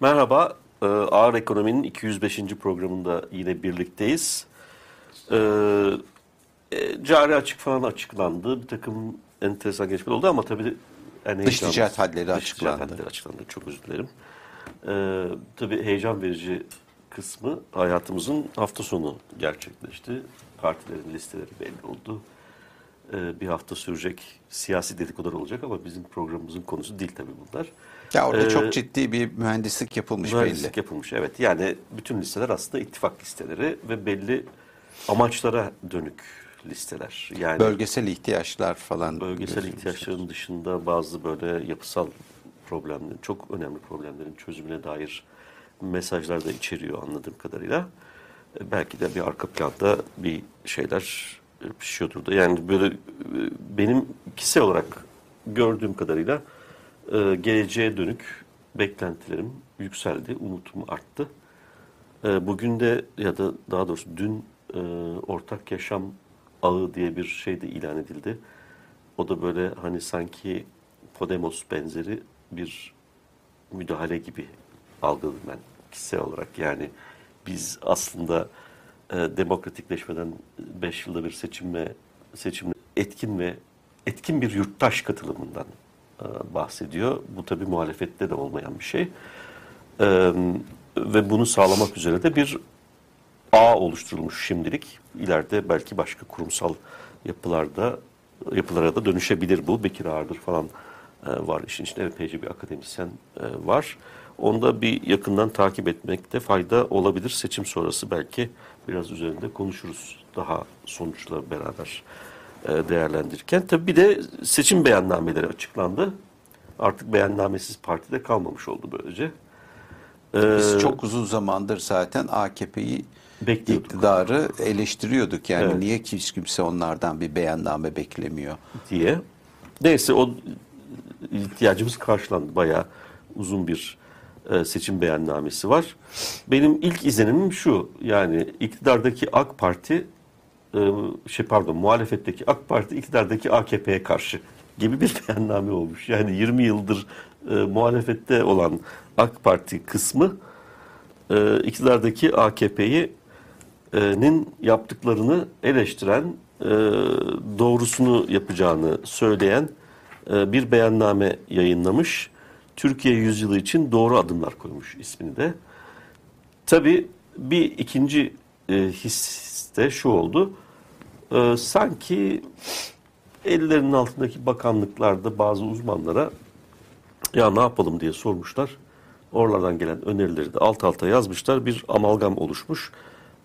Merhaba, e, Ağır Ekonomi'nin 205. programında yine birlikteyiz. E, e, cari açık falan açıklandı. Bir takım enteresan gelişmeler oldu ama tabii... Yani dış ticaret hadleri dış açıklandı. Dış hadleri açıklandı. Çok özür dilerim. E, tabii heyecan verici kısmı hayatımızın hafta sonu gerçekleşti. Partilerin listeleri belli oldu. E, bir hafta sürecek siyasi dedikodular olacak ama bizim programımızın konusu değil tabii bunlar. Ya orada ee, çok ciddi bir mühendislik yapılmış mühendislik belli. yapılmış evet. Yani bütün listeler aslında ittifak listeleri ve belli amaçlara dönük listeler. Yani bölgesel ihtiyaçlar falan. Bölgesel ihtiyaçların dışında bazı böyle yapısal problemlerin, çok önemli problemlerin çözümüne dair mesajlar da içeriyor anladığım kadarıyla. E, belki de bir arka planda bir şeyler pişiyordur da. Yani böyle e, benim kişisel olarak gördüğüm kadarıyla e, geleceğe dönük beklentilerim yükseldi, umutum arttı. E, bugün de ya da daha doğrusu dün e, ortak yaşam ağı diye bir şey de ilan edildi. O da böyle hani sanki Podemos benzeri bir müdahale gibi algıladım ben kişisel olarak. Yani biz aslında e, demokratikleşmeden 5 yılda bir seçimle seçimle etkin ve etkin bir yurttaş katılımından e, bahsediyor. Bu tabii muhalefette de olmayan bir şey. E, ve bunu sağlamak üzere de bir ağ oluşturulmuş şimdilik. İleride belki başka kurumsal yapılarda yapılara da dönüşebilir bu. Bekir Ağırdır falan e, var işin içinde. Epeyce bir akademisyen var. Onda bir yakından takip etmekte fayda olabilir. Seçim sonrası belki biraz üzerinde konuşuruz daha sonuçla beraber. E, değerlendirirken. Tabii bir de seçim beyannameleri açıklandı. Artık beyannamesiz partide kalmamış oldu böylece. Biz ee, çok uzun zamandır zaten AKP'yi iktidarı eleştiriyorduk. Yani evet. niye hiç kimse onlardan bir beyanname beklemiyor diye. Neyse o ihtiyacımız karşılandı. Bayağı uzun bir e, seçim beyannamesi var. Benim ilk izlenimim şu. Yani iktidardaki AK Parti e, şey pardon muhalefetteki AK Parti iktidardaki AKP'ye karşı gibi bir beyanname olmuş. Yani 20 yıldır e, muhalefette olan AK Parti kısmı e, iktidardaki AKP'nin yaptıklarını eleştiren, e, doğrusunu yapacağını söyleyen e, bir beyanname yayınlamış. Türkiye yüzyılı için doğru adımlar koymuş ismini de. Tabii bir ikinci e, his de şu oldu e, sanki ellerinin altındaki bakanlıklarda bazı uzmanlara ya ne yapalım diye sormuşlar. Oralardan gelen önerileri de alt alta yazmışlar. Bir amalgam oluşmuş.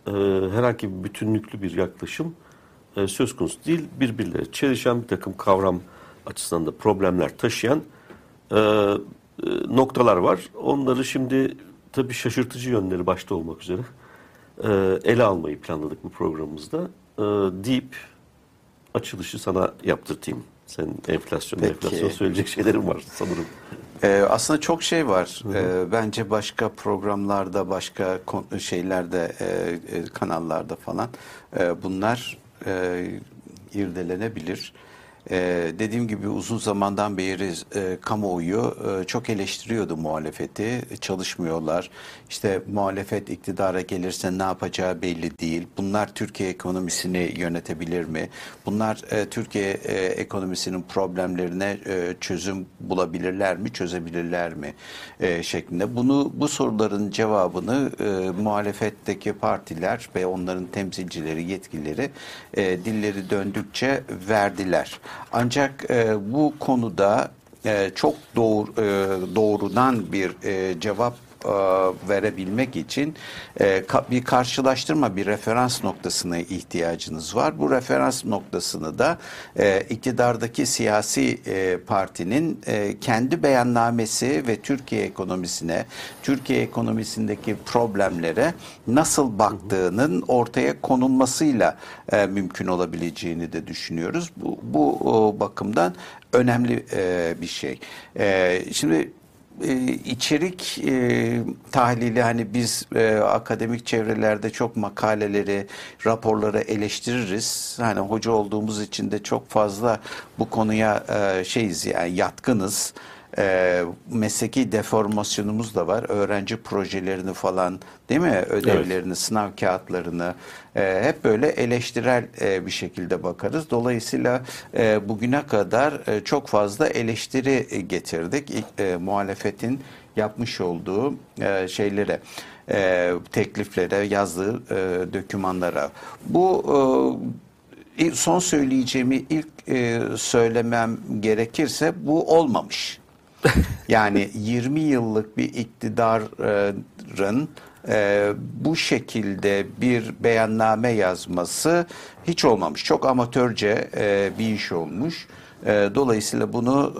E, herhangi bir bütünlüklü bir yaklaşım e, söz konusu değil. Birbirleri çelişen bir takım kavram açısından da problemler taşıyan e, e, noktalar var. Onları şimdi tabii şaşırtıcı yönleri başta olmak üzere e, ele almayı planladık bu programımızda e, deyip açılışı sana yaptırtayım. Senin enflasyon, Peki. enflasyon söyleyecek şeylerim var sanırım. Ee, aslında çok şey var. Ee, bence başka programlarda, başka şeylerde, e, e, kanallarda falan e, bunlar e, irdelenebilir. Ee, dediğim gibi uzun zamandan beri e, kamuoyu e, çok eleştiriyordu muhalefeti. Çalışmıyorlar. İşte muhalefet iktidara gelirse ne yapacağı belli değil. Bunlar Türkiye ekonomisini yönetebilir mi? Bunlar e, Türkiye e, ekonomisinin problemlerine e, çözüm bulabilirler mi? Çözebilirler mi? E, şeklinde. Bunu bu soruların cevabını e, muhalefetteki partiler ve onların temsilcileri, yetkilileri e, dilleri döndükçe verdiler. Ancak e, bu konuda e, çok doğru, e, doğrudan bir e, cevap e, verebilmek için e, bir karşılaştırma, bir referans noktasına ihtiyacınız var. Bu referans noktasını da e, iktidardaki siyasi partinin kendi beyannamesi ve Türkiye ekonomisine, Türkiye ekonomisindeki problemlere nasıl baktığının ortaya konulmasıyla mümkün olabileceğini de düşünüyoruz. Bu, bu bakımdan önemli bir şey. Şimdi e, içerik e, tahlili hani biz e, akademik çevrelerde çok makaleleri, raporları eleştiririz. Hani hoca olduğumuz için de çok fazla bu konuya e, şeyiz yani yatkınız. E, mesleki deformasyonumuz da var. Öğrenci projelerini falan değil mi? Ödevlerini, sınav kağıtlarını e, hep böyle eleştirel e, bir şekilde bakarız. Dolayısıyla e, bugüne kadar e, çok fazla eleştiri e, getirdik. E, muhalefetin yapmış olduğu e, şeylere e, tekliflere, yazdığı e, dokümanlara. Bu e, son söyleyeceğimi ilk e, söylemem gerekirse bu olmamış. yani 20 yıllık bir iktidarın e, bu şekilde bir beyanname yazması hiç olmamış. Çok amatörce e, bir iş olmuş. E, dolayısıyla bunu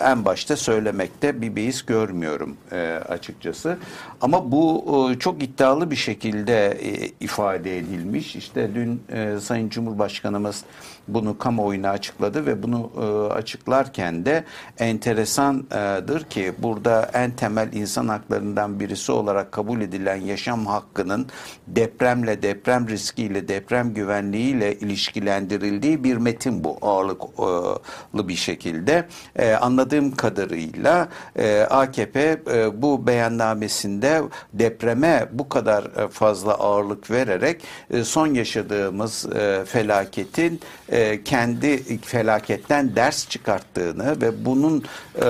e, en başta söylemekte bir beis görmüyorum e, açıkçası. Ama bu e, çok iddialı bir şekilde e, ifade edilmiş. İşte dün e, Sayın Cumhurbaşkanımız bunu kamuoyuna açıkladı ve bunu e, açıklarken de enteresandır ki burada en temel insan haklarından birisi olarak kabul edilen yaşam hakkının depremle, deprem riskiyle, deprem güvenliğiyle ilişkilendirildiği bir metin bu ağırlıklı bir şekilde. E, anladığım kadarıyla e, AKP e, bu beyannamesinde depreme bu kadar e, fazla ağırlık vererek e, son yaşadığımız e, felaketin e, kendi felaketten ders çıkarttığını ve bunun e,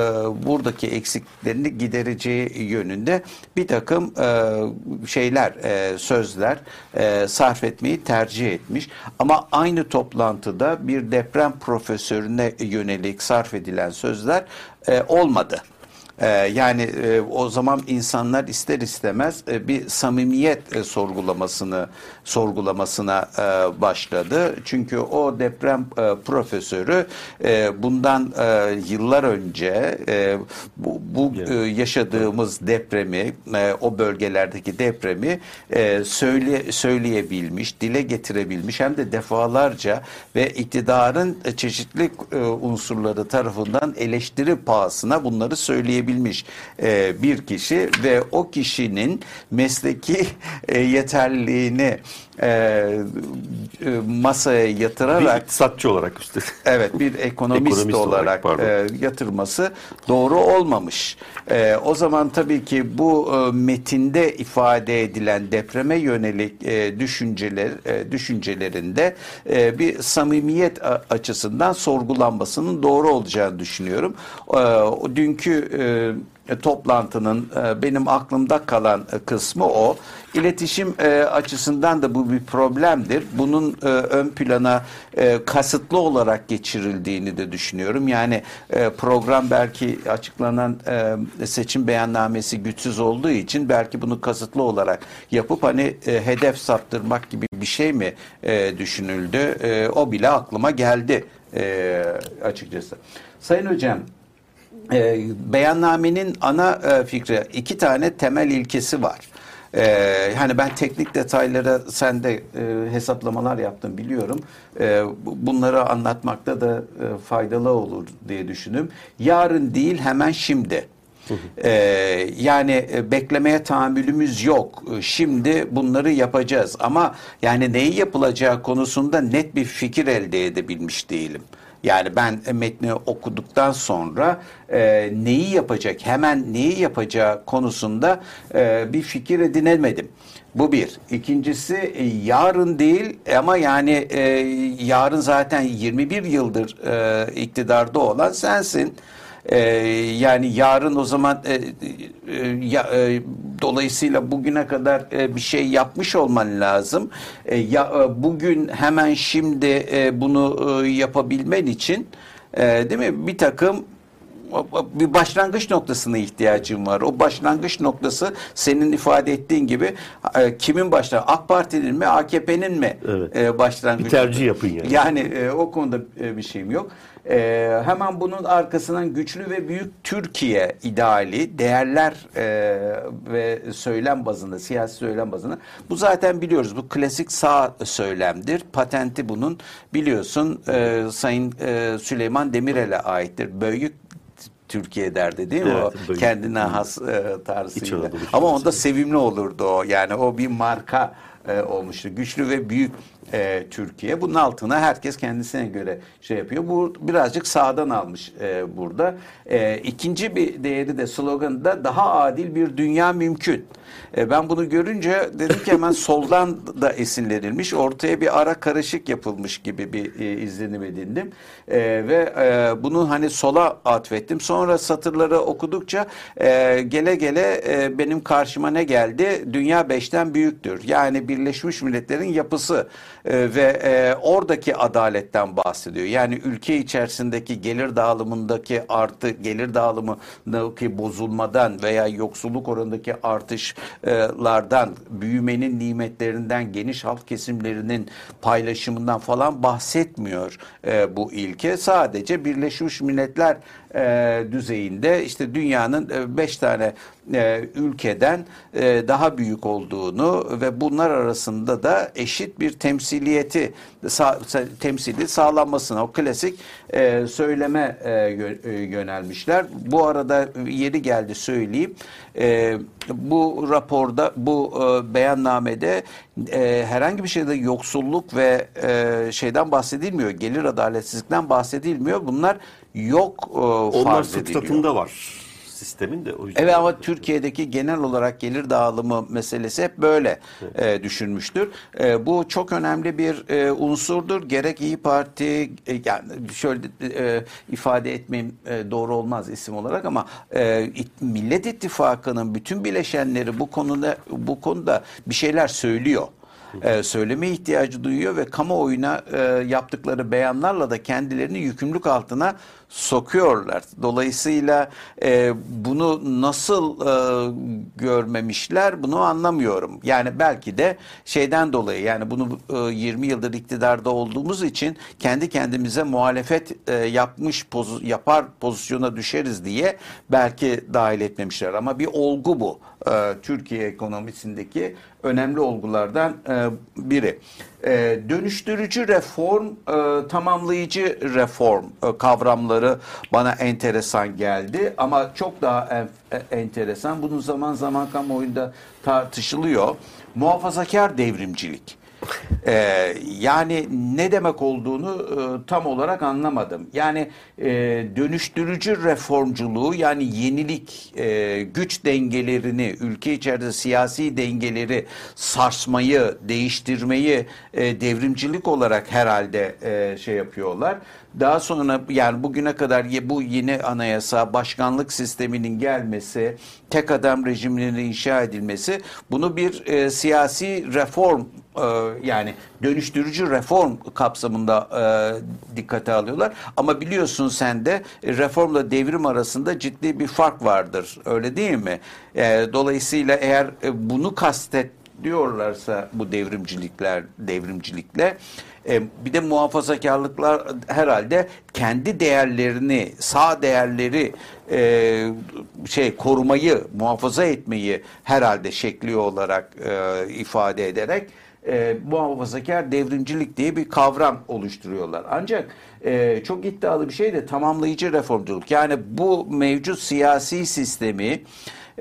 buradaki eksiklerini gidereceği yönünde bir takım e, şeyler, e, sözler e, sarf etmeyi tercih etmiş. Ama aynı toplantıda bir deprem profesörüne yönelik sarf edilen sözler e, olmadı. Ee, yani e, o zaman insanlar ister istemez e, bir samimiyet e, sorgulamasını sorgulamasına e, başladı. Çünkü o deprem e, profesörü e, bundan e, yıllar önce e, bu, bu e, yaşadığımız depremi, e, o bölgelerdeki depremi e, söyle söyleyebilmiş, dile getirebilmiş hem de defalarca ve iktidarın çeşitli e, unsurları tarafından eleştiri pahasına bunları söyleyebilmiş edebilmiş e, bir kişi ve o kişinin mesleki e, yeterliliğini e, e, masaya yatırarak bir iktisatçı olarak üstelik. Evet bir ekonomist, ekonomist olarak, olarak e, yatırması doğru olmamış. E, o zaman tabii ki bu e, metinde ifade edilen depreme yönelik e, düşünceler e, düşüncelerinde e, bir samimiyet açısından sorgulanmasının doğru olacağını düşünüyorum. E, dünkü e, toplantının e, benim aklımda kalan e, kısmı o. İletişim e, açısından da bu bir problemdir. Bunun e, ön plana e, kasıtlı olarak geçirildiğini de düşünüyorum. Yani e, program belki açıklanan e, seçim beyannamesi güçsüz olduğu için belki bunu kasıtlı olarak yapıp hani e, hedef saptırmak gibi bir şey mi e, düşünüldü? E, o bile aklıma geldi e, açıkçası. Sayın Hocam e, beyannamenin ana e, fikri iki tane temel ilkesi var. Ee, hani ben teknik detaylara sen de e, hesaplamalar yaptım biliyorum. E, bunları anlatmakta da e, faydalı olur diye düşündüm. Yarın değil hemen şimdi. Ee, yani e, beklemeye tahammülümüz yok. Şimdi bunları yapacağız ama yani neyi yapılacağı konusunda net bir fikir elde edebilmiş değilim. Yani ben metni okuduktan sonra e, neyi yapacak, hemen neyi yapacağı konusunda e, bir fikir edinemedim. Bu bir. İkincisi e, yarın değil ama yani e, yarın zaten 21 yıldır e, iktidarda olan sensin. E, yani yarın o zaman e, e, e, dolayısıyla bugüne kadar e, bir şey yapmış olman lazım. E, ya e, bugün hemen şimdi e, bunu e, yapabilmen için e, değil mi? Bir takım bir başlangıç noktasına ihtiyacım var. O başlangıç noktası senin ifade ettiğin gibi e, kimin başlangıcı? AK Parti'nin mi, AKP'nin mi evet. e, başlangıcı? Bir tercih yapın yani. Yani e, o konuda e, bir şeyim yok. E, hemen bunun arkasından güçlü ve büyük Türkiye ideali, değerler e, ve söylem bazında, siyasi söylem bazında. Bu zaten biliyoruz. Bu klasik sağ söylemdir. Patenti bunun biliyorsun e, Sayın e, Süleyman Demirel'e aittir. Büyük Türkiye derdi değil mi? Evet, o böyle. kendine has e, tarzıyla. Ama onda sevimli olurdu o. Yani o bir marka e, olmuştu. Güçlü ve büyük e, Türkiye. Bunun altına herkes kendisine göre şey yapıyor. Bu birazcık sağdan almış e, burada. E, ikinci bir değeri de sloganında daha adil bir dünya mümkün. E, ben bunu görünce dedim ki hemen soldan da esinlenilmiş. Ortaya bir ara karışık yapılmış gibi bir e, izlenim edindim. E, ve e, bunu hani sola atfettim. Sonra satırları okudukça e, gele gele e, benim karşıma ne geldi? Dünya beşten büyüktür. Yani Birleşmiş Milletler'in yapısı e, ve e, oradaki adaletten bahsediyor. Yani ülke içerisindeki gelir dağılımındaki artı, gelir dağılımındaki bozulmadan veya yoksulluk oranındaki artışlardan, büyümenin nimetlerinden, geniş halk kesimlerinin paylaşımından falan bahsetmiyor e, bu ilke. Sadece Birleşmiş Milletler e, düzeyinde işte dünyanın e, beş tane e, ülkeden e, daha büyük olduğunu ve bunlar arasında da eşit bir temsiliyeti sa, temsili sağlanmasına o klasik e, söyleme e, e, yönelmişler. Bu arada yeri geldi söyleyeyim. E, bu raporda bu e, beyannamede e, herhangi bir şeyde yoksulluk ve e, şeyden bahsedilmiyor. Gelir adaletsizlikten bahsedilmiyor. Bunlar yok e, Onlar farz ediliyor. fıtratında var sistemin de o yüzden. Evet ama Türkiye'deki genel olarak gelir dağılımı meselesi hep böyle e, düşünmüştür. E, bu çok önemli bir e, unsurdur. Gerek İyi Parti e, yani şöyle e, ifade etmeyeyim e, doğru olmaz isim olarak ama e, İt- Millet İttifakı'nın bütün bileşenleri bu konuda bu konuda bir şeyler söylüyor e, söyleme ihtiyacı duyuyor ve kamuoyuna e, yaptıkları beyanlarla da kendilerini yükümlülük altına sokuyorlar. Dolayısıyla e, bunu nasıl e, görmemişler bunu anlamıyorum. Yani belki de şeyden dolayı yani bunu e, 20 yıldır iktidarda olduğumuz için kendi kendimize muhalefet e, yapmış poz, yapar pozisyona düşeriz diye belki dahil etmemişler. Ama bir olgu bu. E, Türkiye ekonomisindeki önemli olgulardan e, biri. E, dönüştürücü reform, e, tamamlayıcı reform e, kavramları bana enteresan geldi ama çok daha en- e, enteresan. Bunun zaman zaman kamuoyunda tartışılıyor. Muhafazakar devrimcilik. Ee, yani ne demek olduğunu e, tam olarak anlamadım. Yani e, dönüştürücü reformculuğu yani yenilik, e, güç dengelerini, ülke içerisinde siyasi dengeleri sarsmayı, değiştirmeyi e, devrimcilik olarak herhalde e, şey yapıyorlar. Daha sonra yani bugüne kadar bu yeni anayasa, başkanlık sisteminin gelmesi, tek adam rejiminin inşa edilmesi bunu bir e, siyasi reform e, yani dönüştürücü reform kapsamında e, dikkate alıyorlar. Ama biliyorsun sen de e, reformla devrim arasında ciddi bir fark vardır. Öyle değil mi? E, dolayısıyla eğer e, bunu kastet diyorlarsa bu devrimcilikler devrimcilikle e, bir de muhafazakarlıklar herhalde kendi değerlerini sağ değerleri e, şey korumayı muhafaza etmeyi herhalde şekli olarak e, ifade ederek e, muhafazakar devrimcilik diye bir kavram oluşturuyorlar. Ancak e, çok iddialı bir şey de tamamlayıcı reformculuk. Yani bu mevcut siyasi sistemi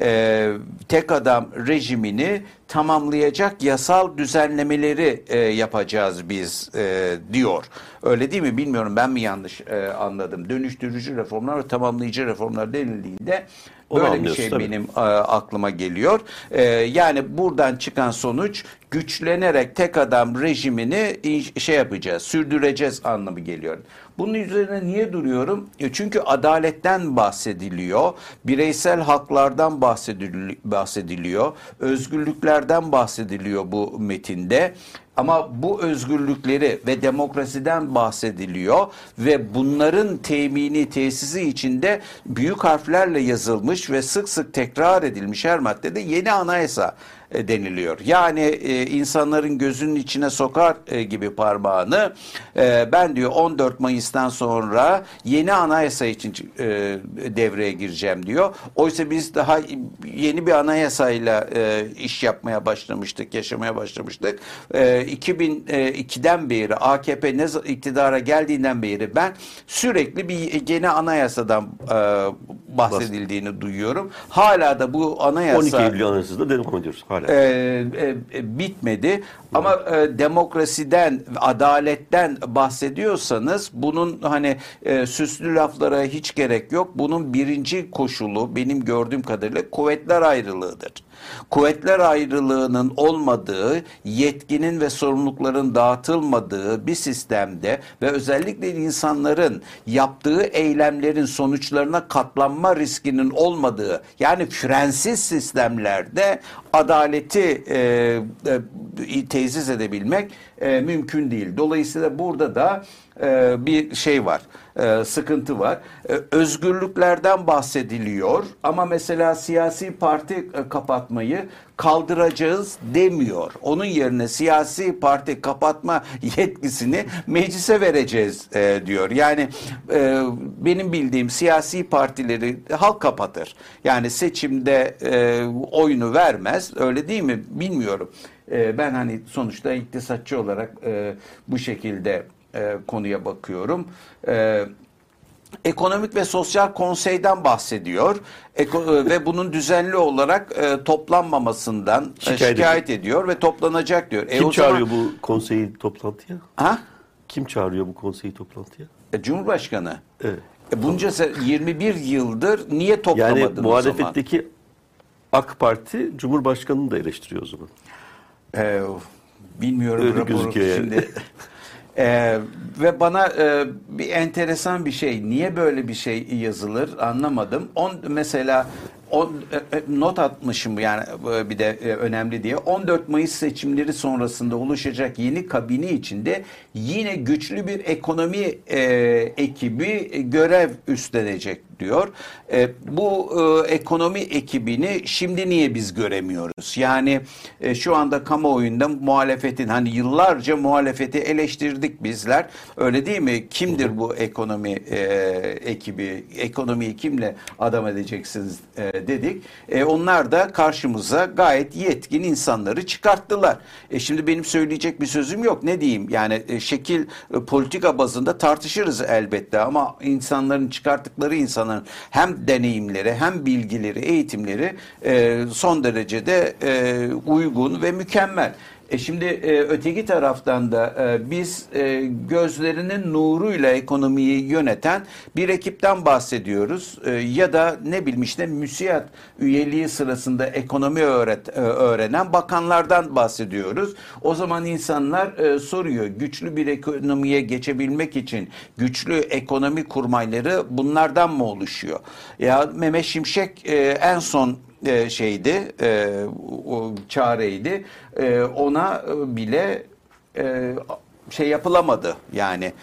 e, tek adam rejimini tamamlayacak yasal düzenlemeleri e, yapacağız biz e, diyor. Öyle değil mi? Bilmiyorum ben mi yanlış e, anladım. Dönüştürücü reformlar ve tamamlayıcı reformlar denildiğinde Onu böyle bir şey tabii. benim e, aklıma geliyor. E, yani buradan çıkan sonuç güçlenerek tek adam rejimini in- şey yapacağız, sürdüreceğiz anlamı geliyor. Bunun üzerine niye duruyorum? E, çünkü adaletten bahsediliyor, bireysel haklardan bahsedili- bahsediliyor, özgürlüklerden bahsediliyor bu metinde. Ama bu özgürlükleri ve demokrasiden bahsediliyor ve bunların temini tesisi içinde büyük harflerle yazılmış ve sık sık tekrar edilmiş her maddede yeni anayasa deniliyor. Yani e, insanların gözünün içine sokar e, gibi parmağını e, ben diyor 14 Mayıs'tan sonra yeni anayasa için e, devreye gireceğim diyor. Oysa biz daha yeni bir anayasayla e, iş yapmaya başlamıştık, yaşamaya başlamıştık. E, 2002'den beri AKP ne iktidara geldiğinden beri ben sürekli bir yeni anayasadan e, bahsedildiğini duyuyorum. Hala da bu anayasa 12 Eylül Anayasası'da devam ediyoruz hala. E, e, e, bitmedi. Ama e, demokrasiden, adaletten bahsediyorsanız bunun hani e, süslü laflara hiç gerek yok. Bunun birinci koşulu benim gördüğüm kadarıyla kuvvetler ayrılığıdır. Kuvvetler ayrılığının olmadığı, yetkinin ve sorumlulukların dağıtılmadığı bir sistemde ve özellikle insanların yaptığı eylemlerin sonuçlarına katlanma riskinin olmadığı yani frensiz sistemlerde adaleti e, e, tesis edebilmek e, mümkün değil. Dolayısıyla burada da e, bir şey var, e, sıkıntı var. E, özgürlüklerden bahsediliyor ama mesela siyasi parti e, kapatmayı kaldıracağız demiyor. Onun yerine siyasi parti kapatma yetkisini meclise vereceğiz e, diyor. Yani e, benim bildiğim siyasi partileri halk kapatır. Yani seçimde e, oyunu vermez. Öyle değil mi? Bilmiyorum. E, ben hani sonuçta iktisatçı olarak e, bu şekilde e, konuya bakıyorum. E, Ekonomik ve Sosyal Konsey'den bahsediyor Eko, e, ve bunun düzenli olarak e, toplanmamasından e, Şikayet şikayet, ediyor ve toplanacak diyor. E, Kim o çağırıyor zaman- bu konseyi toplantıya? Ha? Kim çağırıyor bu konseyi toplantıya? E, Cumhurbaşkanı. Evet. E, bunca se- 21 yıldır niye toplamadın Yani o zaman? muhalefetteki AK Parti Cumhurbaşkanı'nı da eleştiriyor o zaman. Ee, bilmiyorum Öyle raporu yani. şimdi. Ee, ve bana e, bir enteresan bir şey. Niye böyle bir şey yazılır anlamadım. On mesela on, e, e, not atmışım yani e, bir de e, önemli diye. 14 Mayıs seçimleri sonrasında oluşacak yeni kabine içinde yine güçlü bir ekonomi e, ekibi görev üstlenecek diyor. E, bu e, ekonomi ekibini şimdi niye biz göremiyoruz? Yani e, şu anda kamuoyunda muhalefetin hani yıllarca muhalefeti eleştirdik bizler. Öyle değil mi? Kimdir bu ekonomi e, ekibi? Ekonomiyi kimle adam edeceksiniz e, dedik. E, onlar da karşımıza gayet yetkin insanları çıkarttılar. E, şimdi benim söyleyecek bir sözüm yok. Ne diyeyim? Yani e, şekil e, politika bazında tartışırız elbette ama insanların çıkarttıkları insanların hem deneyimleri hem bilgileri, eğitimleri e, son derecede e, uygun ve mükemmel. E şimdi e, öteki taraftan da e, biz e, gözlerinin nuruyla ekonomiyi yöneten bir ekipten bahsediyoruz. E, ya da ne bileyim işte müsiyat üyeliği sırasında ekonomi öğret, e, öğrenen bakanlardan bahsediyoruz. O zaman insanlar e, soruyor güçlü bir ekonomiye geçebilmek için güçlü ekonomi kurmayları bunlardan mı oluşuyor? Ya Mehmet Şimşek e, en son e, şeydi, e, çareydi. E, ona bile şey yapılamadı yani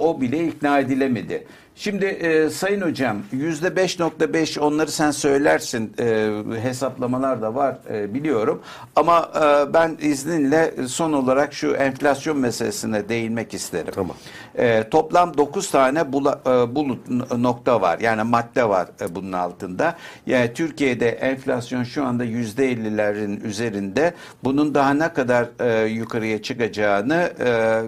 o bile ikna edilemedi. Şimdi e, Sayın Hocam yüzde 5.5 onları sen söylersin e, hesaplamalar da var e, biliyorum ama e, ben izninle son olarak şu enflasyon meselesine değinmek isterim. Tamam. E, toplam 9 tane bula, e, bulut nokta var. Yani madde var e, bunun altında. Yani Türkiye'de enflasyon şu anda %50'lerin üzerinde. Bunun daha ne kadar e, yukarıya çıkacağını e,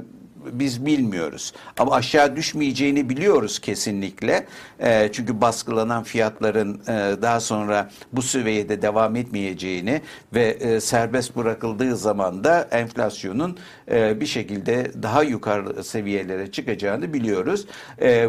biz bilmiyoruz. Ama aşağı düşmeyeceğini biliyoruz kesinlikle. E, çünkü baskılanan fiyatların e, daha sonra bu seviyede devam etmeyeceğini ve e, serbest bırakıldığı zaman da enflasyonun e, bir şekilde daha yukarı seviyelere çıkacağını biliyoruz. E,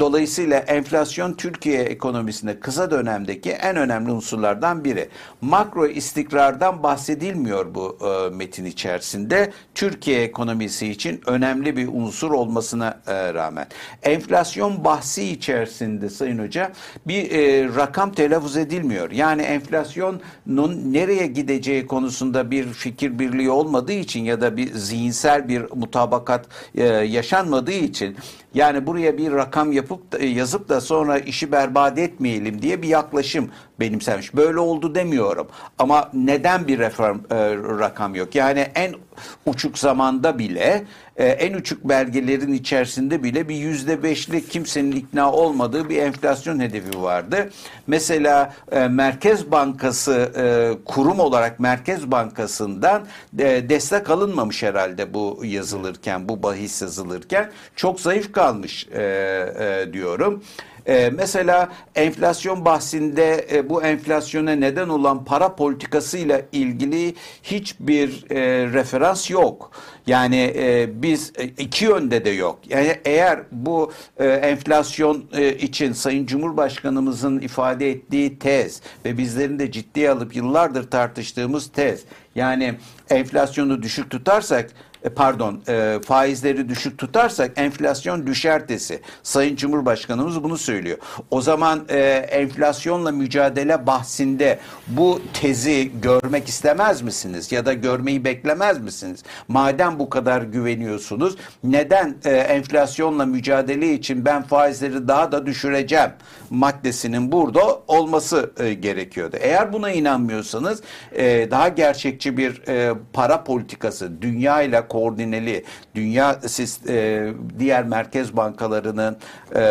Dolayısıyla enflasyon Türkiye ekonomisinde kısa dönemdeki en önemli unsurlardan biri. Makro istikrardan bahsedilmiyor bu e, metin içerisinde. Türkiye ekonomisi için önemli bir unsur olmasına e, rağmen. Enflasyon bahsi içerisinde Sayın Hoca bir e, rakam telaffuz edilmiyor. Yani enflasyonun nereye gideceği konusunda bir fikir birliği olmadığı için ya da bir zihinsel bir mutabakat e, yaşanmadığı için yani buraya bir rakam yapıp da, yazıp da sonra işi berbat etmeyelim diye bir yaklaşım benimsenmiş. Böyle oldu demiyorum. Ama neden bir reform e, rakam yok? Yani en uçuk zamanda bile e, en uçuk belgelerin içerisinde bile bir yüzde beşlik kimsenin ikna olmadığı bir enflasyon hedefi vardı. Mesela e, Merkez Bankası e, kurum olarak Merkez Bankası'ndan e, destek alınmamış herhalde bu yazılırken, bu bahis yazılırken çok zayıf kalmış e, e, diyorum. E, mesela enflasyon bahsinde e, bu enflasyona neden olan para politikasıyla ilgili hiçbir e, referans yok. Yani e, biz e, iki yönde de yok. Yani eğer bu e, enflasyon e, için Sayın Cumhurbaşkanımızın ifade ettiği tez ve bizlerin de ciddiye alıp yıllardır tartıştığımız tez yani enflasyonu düşük tutarsak e, pardon e, faizleri düşük tutarsak enflasyon düşer tesi. Sayın Cumhurbaşkanımız bunu söylüyor. O zaman e, enflasyonla mücadele bahsinde bu tezi görmek istemez misiniz? Ya da görmeyi beklemez misiniz? Madem bu kadar güveniyorsunuz neden e, enflasyonla mücadele için ben faizleri daha da düşüreceğim maddesinin burada olması e, gerekiyordu. Eğer buna inanmıyorsanız e, daha gerçekçi bir e, para politikası dünya ile koordineli dünya e, diğer merkez bankalarının e,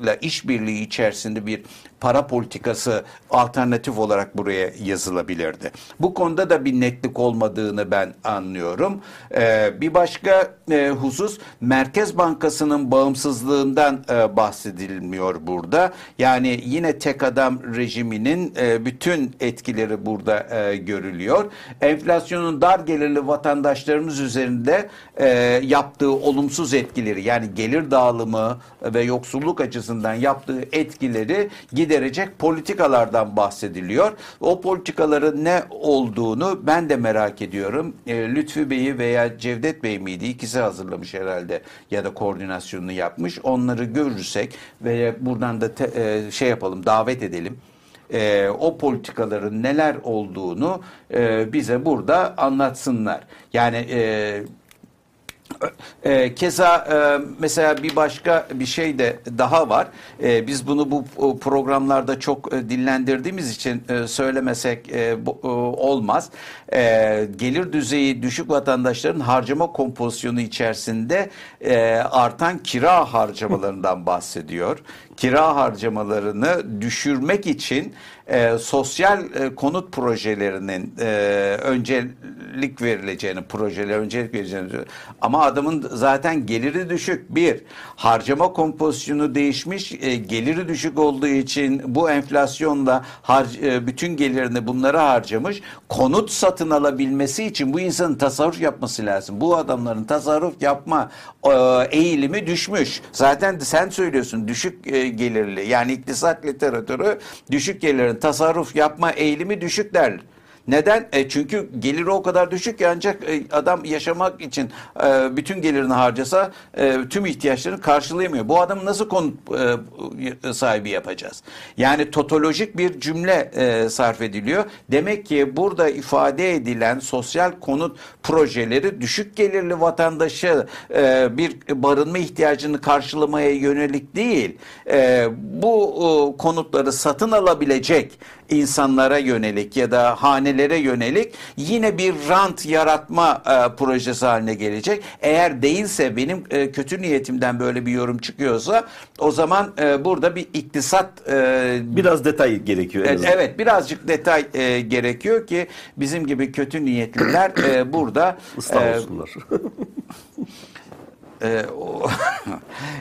ile işbirliği içerisinde bir para politikası alternatif olarak buraya yazılabilirdi. Bu konuda da bir netlik olmadığını ben anlıyorum. Ee, bir başka e, husus Merkez Bankası'nın bağımsızlığından e, bahsedilmiyor burada. Yani yine tek adam rejiminin e, bütün etkileri burada e, görülüyor. Enflasyonun dar gelirli vatandaşlarımız üzerinde e, yaptığı olumsuz etkileri yani gelir dağılımı ve yoksulluk açısından yaptığı etkileri giderecek politikalardan bahsediliyor. O politikaların ne olduğunu ben de merak ediyorum. E, Lütfü Bey'i veya Cevdet Bey miydi? İkisi hazırlamış herhalde ya da koordinasyonunu yapmış. Onları görürsek ve buradan da te, e, şey yapalım, davet edelim e, o politikaların neler olduğunu e, bize burada anlatsınlar. Yani e, e, keza e, mesela bir başka bir şey de daha var. E, biz bunu bu programlarda çok e, dinlendirdiğimiz için e, söylemesek e, bu, e, olmaz. E, gelir düzeyi düşük vatandaşların harcama kompozisyonu içerisinde e, artan kira harcamalarından bahsediyor. Kira harcamalarını düşürmek için e, sosyal e, konut projelerinin e, öncelik verileceğini, projeler öncelik vereceğini ama adamın zaten geliri düşük. Bir, harcama kompozisyonu değişmiş, e, geliri düşük olduğu için bu enflasyonla har, e, bütün gelirini bunlara harcamış. Konut satın alabilmesi için bu insanın tasarruf yapması lazım. Bu adamların tasarruf yapma e, eğilimi düşmüş. Zaten sen söylüyorsun düşük e, gelirli yani iktisat literatürü düşük gelirli tasarruf yapma eğilimi düşük der. Neden? E çünkü geliri o kadar düşük ki ancak e, adam yaşamak için e, bütün gelirini harcasa e, tüm ihtiyaçlarını karşılayamıyor. Bu adamı nasıl konut sahibi yapacağız? Yani totolojik bir cümle e, sarf ediliyor. Demek ki burada ifade edilen sosyal konut projeleri düşük gelirli vatandaşı bir barınma ihtiyacını karşılamaya yönelik değil. Bu konutları satın alabilecek insanlara yönelik ya da hanelere yönelik yine bir rant yaratma e, projesi haline gelecek. Eğer değilse benim e, kötü niyetimden böyle bir yorum çıkıyorsa o zaman e, burada bir iktisat e, biraz detay gerekiyor. En evet birazcık detay e, gerekiyor ki bizim gibi kötü niyetliler e, burada ıslah e, olsunlar. Ee,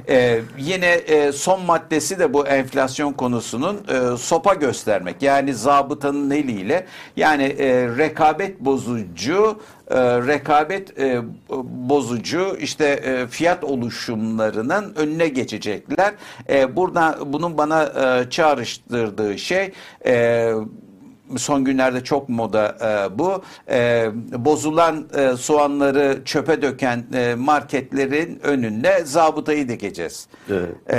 e, yine e, son maddesi de bu enflasyon konusunun e, sopa göstermek. Yani zabıtanın eliyle yani e, rekabet bozucu e, rekabet e, bozucu işte e, fiyat oluşumlarının önüne geçecekler. E, burada bunun bana e, çağrıştırdığı şey e, son günlerde çok moda e, bu. E, bozulan e, soğanları çöpe döken e, marketlerin önünde zabıtayı dikeceğiz. Evet. E,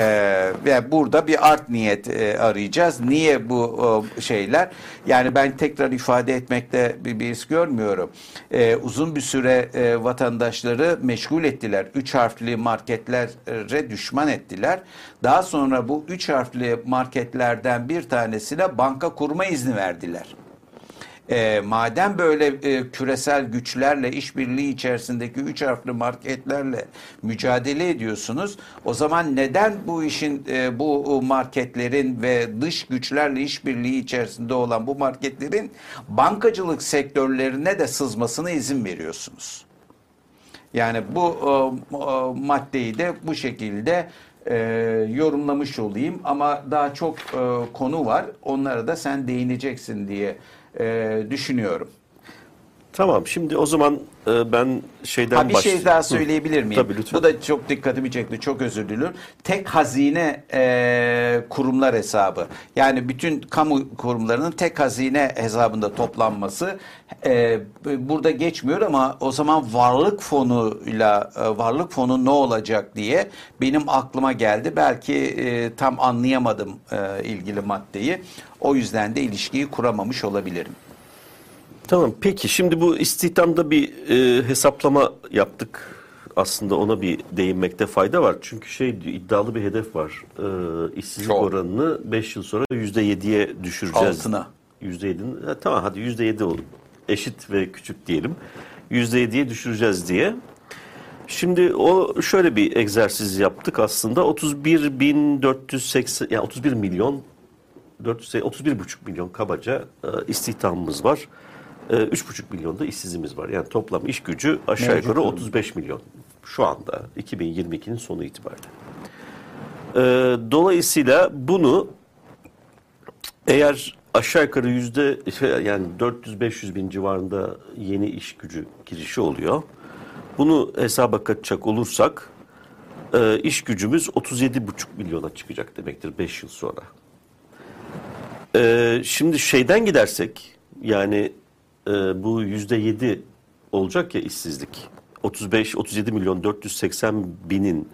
ve burada bir art niyet e, arayacağız. Niye bu e, şeyler? Yani ben tekrar ifade etmekte bir, bir iz görmüyorum. E, uzun bir süre e, vatandaşları meşgul ettiler. Üç harfli marketlere düşman ettiler. Daha sonra bu üç harfli marketlerden bir tanesine banka kurma izni verdiler. E, madem böyle e, küresel güçlerle işbirliği içerisindeki üç harfli marketlerle mücadele ediyorsunuz, o zaman neden bu işin e, bu marketlerin ve dış güçlerle işbirliği içerisinde olan bu marketlerin bankacılık sektörlerine de sızmasına izin veriyorsunuz? Yani bu e, e, maddeyi de bu şekilde e, yorumlamış olayım ama daha çok e, konu var. Onlara da sen değineceksin diye e, düşünüyorum. Tamam şimdi o zaman e, ben şeyden Ha bir baş- şey daha Hı. söyleyebilir miyim? Tabii, lütfen. Bu da çok dikkatimi çekti. Çok özür diliyorum. Tek hazine e, kurumlar hesabı. Yani bütün kamu kurumlarının tek hazine hesabında toplanması e, burada geçmiyor ama o zaman varlık fonuyla e, varlık fonu ne olacak diye benim aklıma geldi. Belki e, tam anlayamadım e, ilgili maddeyi. O yüzden de ilişkiyi kuramamış olabilirim. Tamam peki şimdi bu istihdamda bir e, hesaplama yaptık. Aslında ona bir değinmekte fayda var. Çünkü şey iddialı bir hedef var. E, işsizlik Çok. oranını 5 yıl sonra %7'ye düşüreceğiz. Altına. %7'nin ha, tamam hadi %7 olun. Eşit ve küçük diyelim. %7'ye düşüreceğiz diye. Şimdi o şöyle bir egzersiz yaptık aslında. 31.480 yani 31 milyon 400 31,5 milyon kabaca e, istihdamımız var. E, 3,5 milyon da işsizimiz var. Yani toplam iş gücü aşağı Mevcut yukarı durumda. 35 milyon. Şu anda 2022'nin sonu itibariyle. E, dolayısıyla bunu eğer aşağı yukarı yüzde yani 400-500 bin civarında yeni iş gücü girişi oluyor. Bunu hesaba katacak olursak e, iş gücümüz 37,5 milyona çıkacak demektir 5 yıl sonra. E, şimdi şeyden gidersek yani e, bu yüzde yedi olacak ya işsizlik. 35-37 milyon 480 binin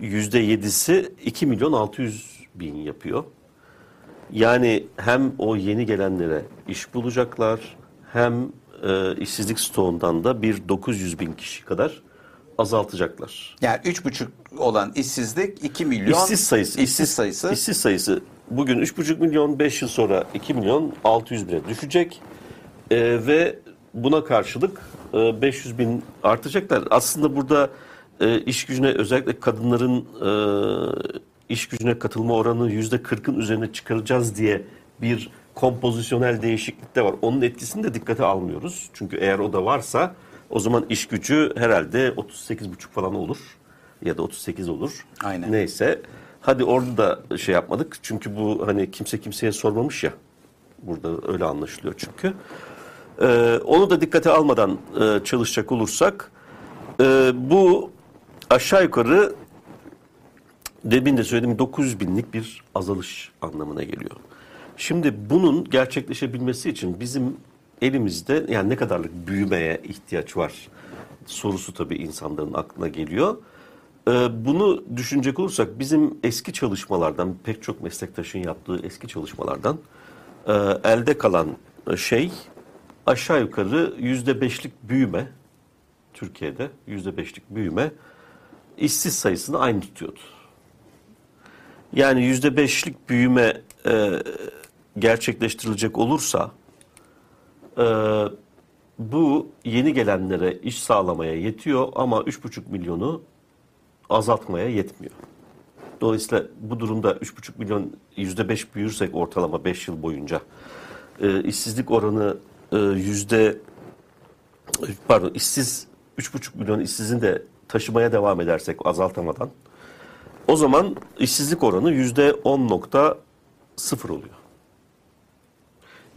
yüzde yedisi 2 milyon 600 bin yapıyor. Yani hem o yeni gelenlere iş bulacaklar hem e, işsizlik stoğundan da bir 900 bin kişi kadar azaltacaklar. Yani üç buçuk olan işsizlik 2 milyon İşsiz sayısı. işsiz sayısı İşsiz sayısı bugün 3,5 milyon 5 yıl sonra 2 milyon 600 bine düşecek. Ee, ve buna karşılık e, 500 bin artacaklar. Aslında burada e, iş gücüne özellikle kadınların e, iş gücüne katılma oranını %40'ın üzerine çıkaracağız diye bir kompozisyonel değişiklik de var. Onun etkisini de dikkate almıyoruz. Çünkü eğer o da varsa o zaman iş gücü herhalde 38,5 falan olur ya da 38 olur. Aynen. Neyse. Hadi orada da şey yapmadık. Çünkü bu hani kimse kimseye sormamış ya. Burada öyle anlaşılıyor çünkü. Ee, onu da dikkate almadan e, çalışacak olursak e, bu aşağı yukarı demin de söylediğim 900 binlik bir azalış anlamına geliyor. Şimdi bunun gerçekleşebilmesi için bizim elimizde yani ne kadarlık büyümeye ihtiyaç var sorusu tabii insanların aklına geliyor. Ee, bunu düşünecek olursak bizim eski çalışmalardan pek çok meslektaşın yaptığı eski çalışmalardan e, elde kalan şey aşağı yukarı yüzde beşlik büyüme Türkiye'de yüzde beşlik büyüme işsiz sayısını aynı tutuyordu. Yani yüzde beşlik büyüme e, gerçekleştirilecek olursa e, bu yeni gelenlere iş sağlamaya yetiyor ama 3,5 milyonu azaltmaya yetmiyor. Dolayısıyla bu durumda 3,5 milyon %5 büyürsek ortalama 5 yıl boyunca e, işsizlik oranı e, yüzde pardon işsiz 3,5 milyon işsizin de taşımaya devam edersek azaltamadan o zaman işsizlik oranı yüzde 10.0 oluyor.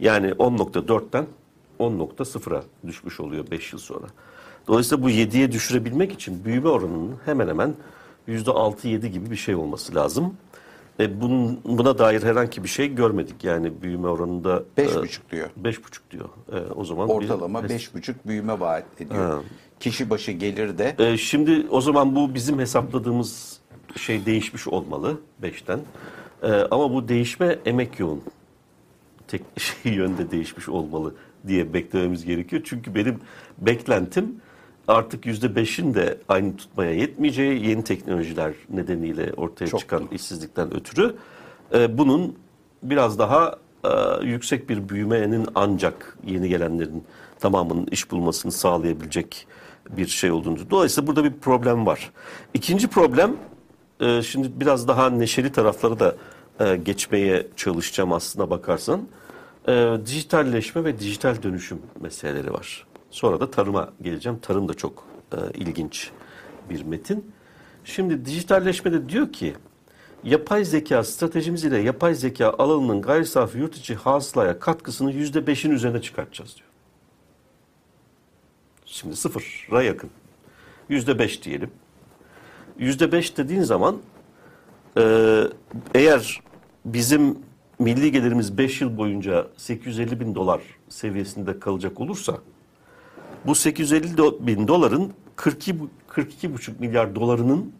Yani 10.4'ten 10.0'a düşmüş oluyor 5 yıl sonra. Dolayısıyla bu 7'ye düşürebilmek için büyüme oranının hemen hemen %6-7 gibi bir şey olması lazım. E bunun, buna dair herhangi bir şey görmedik. Yani büyüme oranında... beş e, buçuk diyor. Beş buçuk diyor. E, o zaman Ortalama beş buçuk büyüme vaat ediyor. Ha. Kişi başı gelir de E, şimdi o zaman bu bizim hesapladığımız şey değişmiş olmalı 5'ten. E, ama bu değişme emek yoğun. Tek şey yönde değişmiş olmalı diye beklememiz gerekiyor. Çünkü benim beklentim artık %5'in de aynı tutmaya yetmeyeceği yeni teknolojiler nedeniyle ortaya Çok çıkan işsizlikten ötürü e, bunun biraz daha e, yüksek bir büyümenin ancak yeni gelenlerin tamamının iş bulmasını sağlayabilecek bir şey olduğunu. Dolayısıyla burada bir problem var. İkinci problem e, şimdi biraz daha neşeli tarafları da e, geçmeye çalışacağım aslına bakarsan. E, dijitalleşme ve dijital dönüşüm meseleleri var. Sonra da tarıma geleceğim. Tarım da çok e, ilginç bir metin. Şimdi dijitalleşmede diyor ki yapay zeka stratejimiz ile yapay zeka alanının gayri safi yurt içi hasılaya katkısını yüzde beşin üzerine çıkartacağız diyor. Şimdi sıfıra yakın. Yüzde beş diyelim. Yüzde beş dediğin zaman e, eğer bizim milli gelirimiz 5 yıl boyunca 850 bin dolar seviyesinde kalacak olursa bu 850 do- bin doların 42 bu- 42,5 milyar dolarının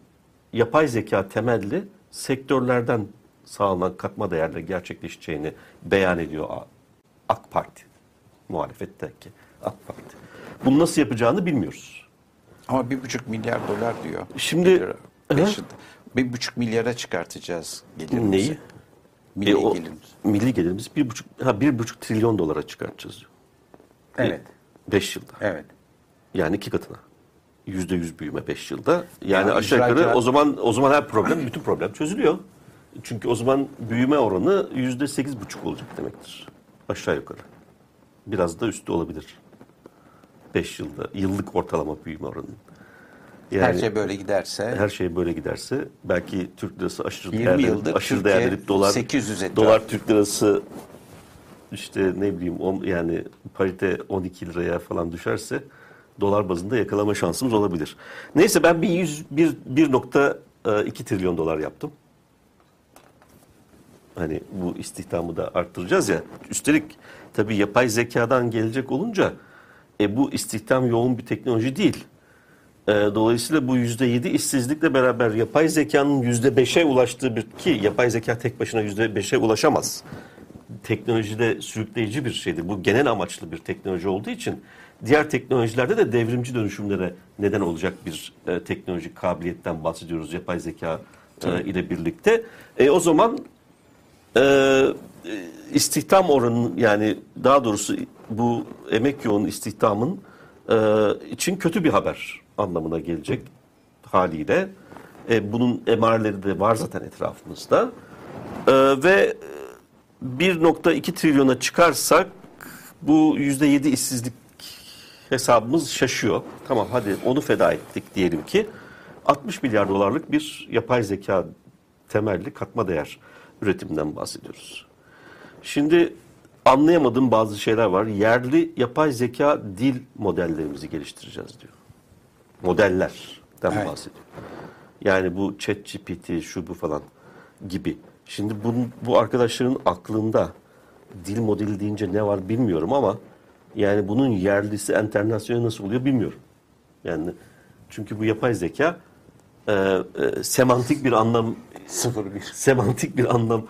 yapay zeka temelli sektörlerden sağlanan katma değerle gerçekleşeceğini beyan ediyor AK Parti. Muhalefetteki AK Parti. Bunu nasıl yapacağını bilmiyoruz. Ama bir buçuk milyar dolar diyor. Şimdi- Bir buçuk milyara çıkartacağız gelirimizi. Neyi? Milli E, o gelirimiz. Milli gelirimiz bir buçuk, ha, bir buçuk trilyon dolara çıkartacağız diyor. Evet. 5 yılda. Evet. Yani iki katına. Yüzde yüz büyüme beş yılda. Yani Ya aşağı yukarı o zaman o zaman her problem bütün problem çözülüyor. Çünkü o zaman büyüme oranı yüzde sekiz buçuk olacak demektir. Aşağı yukarı. Biraz da üstü olabilir. Beş yılda yıllık ortalama büyüme oranının. Yani Her şey böyle giderse her şey böyle giderse belki Türk lirası aşırı 20 değerlenip, aşırı değerlenip dolar 800 etrafı. dolar Türk lirası işte ne bileyim on, yani parite 12 liraya falan düşerse dolar bazında yakalama şansımız olabilir. Neyse ben bir 100 bir 1.2 trilyon dolar yaptım. Hani bu istihdamı da arttıracağız ya. Üstelik tabii yapay zekadan gelecek olunca e, bu istihdam yoğun bir teknoloji değil. E, dolayısıyla bu yüzde yedi işsizlikle beraber yapay zekanın yüzde beşe ulaştığı bir ki yapay zeka tek başına yüzde beşe ulaşamaz. Teknolojide sürükleyici bir şeydir. Bu genel amaçlı bir teknoloji olduğu için diğer teknolojilerde de devrimci dönüşümlere neden olacak bir e, teknolojik kabiliyetten bahsediyoruz yapay zeka e, ile birlikte. E, o zaman e, istihdam oranı yani daha doğrusu bu emek yoğun istihdamın e, için kötü bir haber anlamına gelecek haliyle. E, bunun emareleri de var zaten etrafımızda. E, ve 1.2 trilyona çıkarsak bu %7 işsizlik hesabımız şaşıyor. Tamam hadi onu feda ettik diyelim ki 60 milyar dolarlık bir yapay zeka temelli katma değer üretiminden bahsediyoruz. Şimdi anlayamadığım bazı şeyler var. Yerli yapay zeka dil modellerimizi geliştireceğiz diyor. Modellerden Evet. bahsediyor. Yani bu chat GPT şu bu falan gibi. Şimdi bu, bu arkadaşların aklında dil modeli deyince ne var bilmiyorum ama yani bunun yerlisi enternasyonel nasıl oluyor bilmiyorum. Yani çünkü bu yapay zeka e, e, semantik bir anlam 01. semantik bir anlam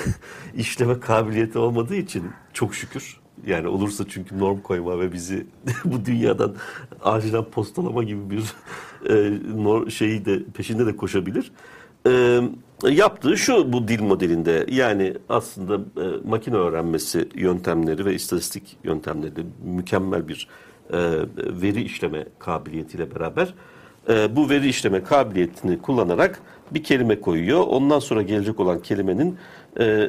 işleme kabiliyeti olmadığı için çok şükür yani olursa çünkü norm koyma ve bizi bu dünyadan acilen postalama gibi bir e, nor- şeyi de peşinde de koşabilir. E, yaptığı şu bu dil modelinde yani aslında e, makine öğrenmesi yöntemleri ve istatistik yöntemleri mükemmel bir e, veri işleme kabiliyetiyle beraber e, bu veri işleme kabiliyetini kullanarak bir kelime koyuyor. Ondan sonra gelecek olan kelimenin e, e,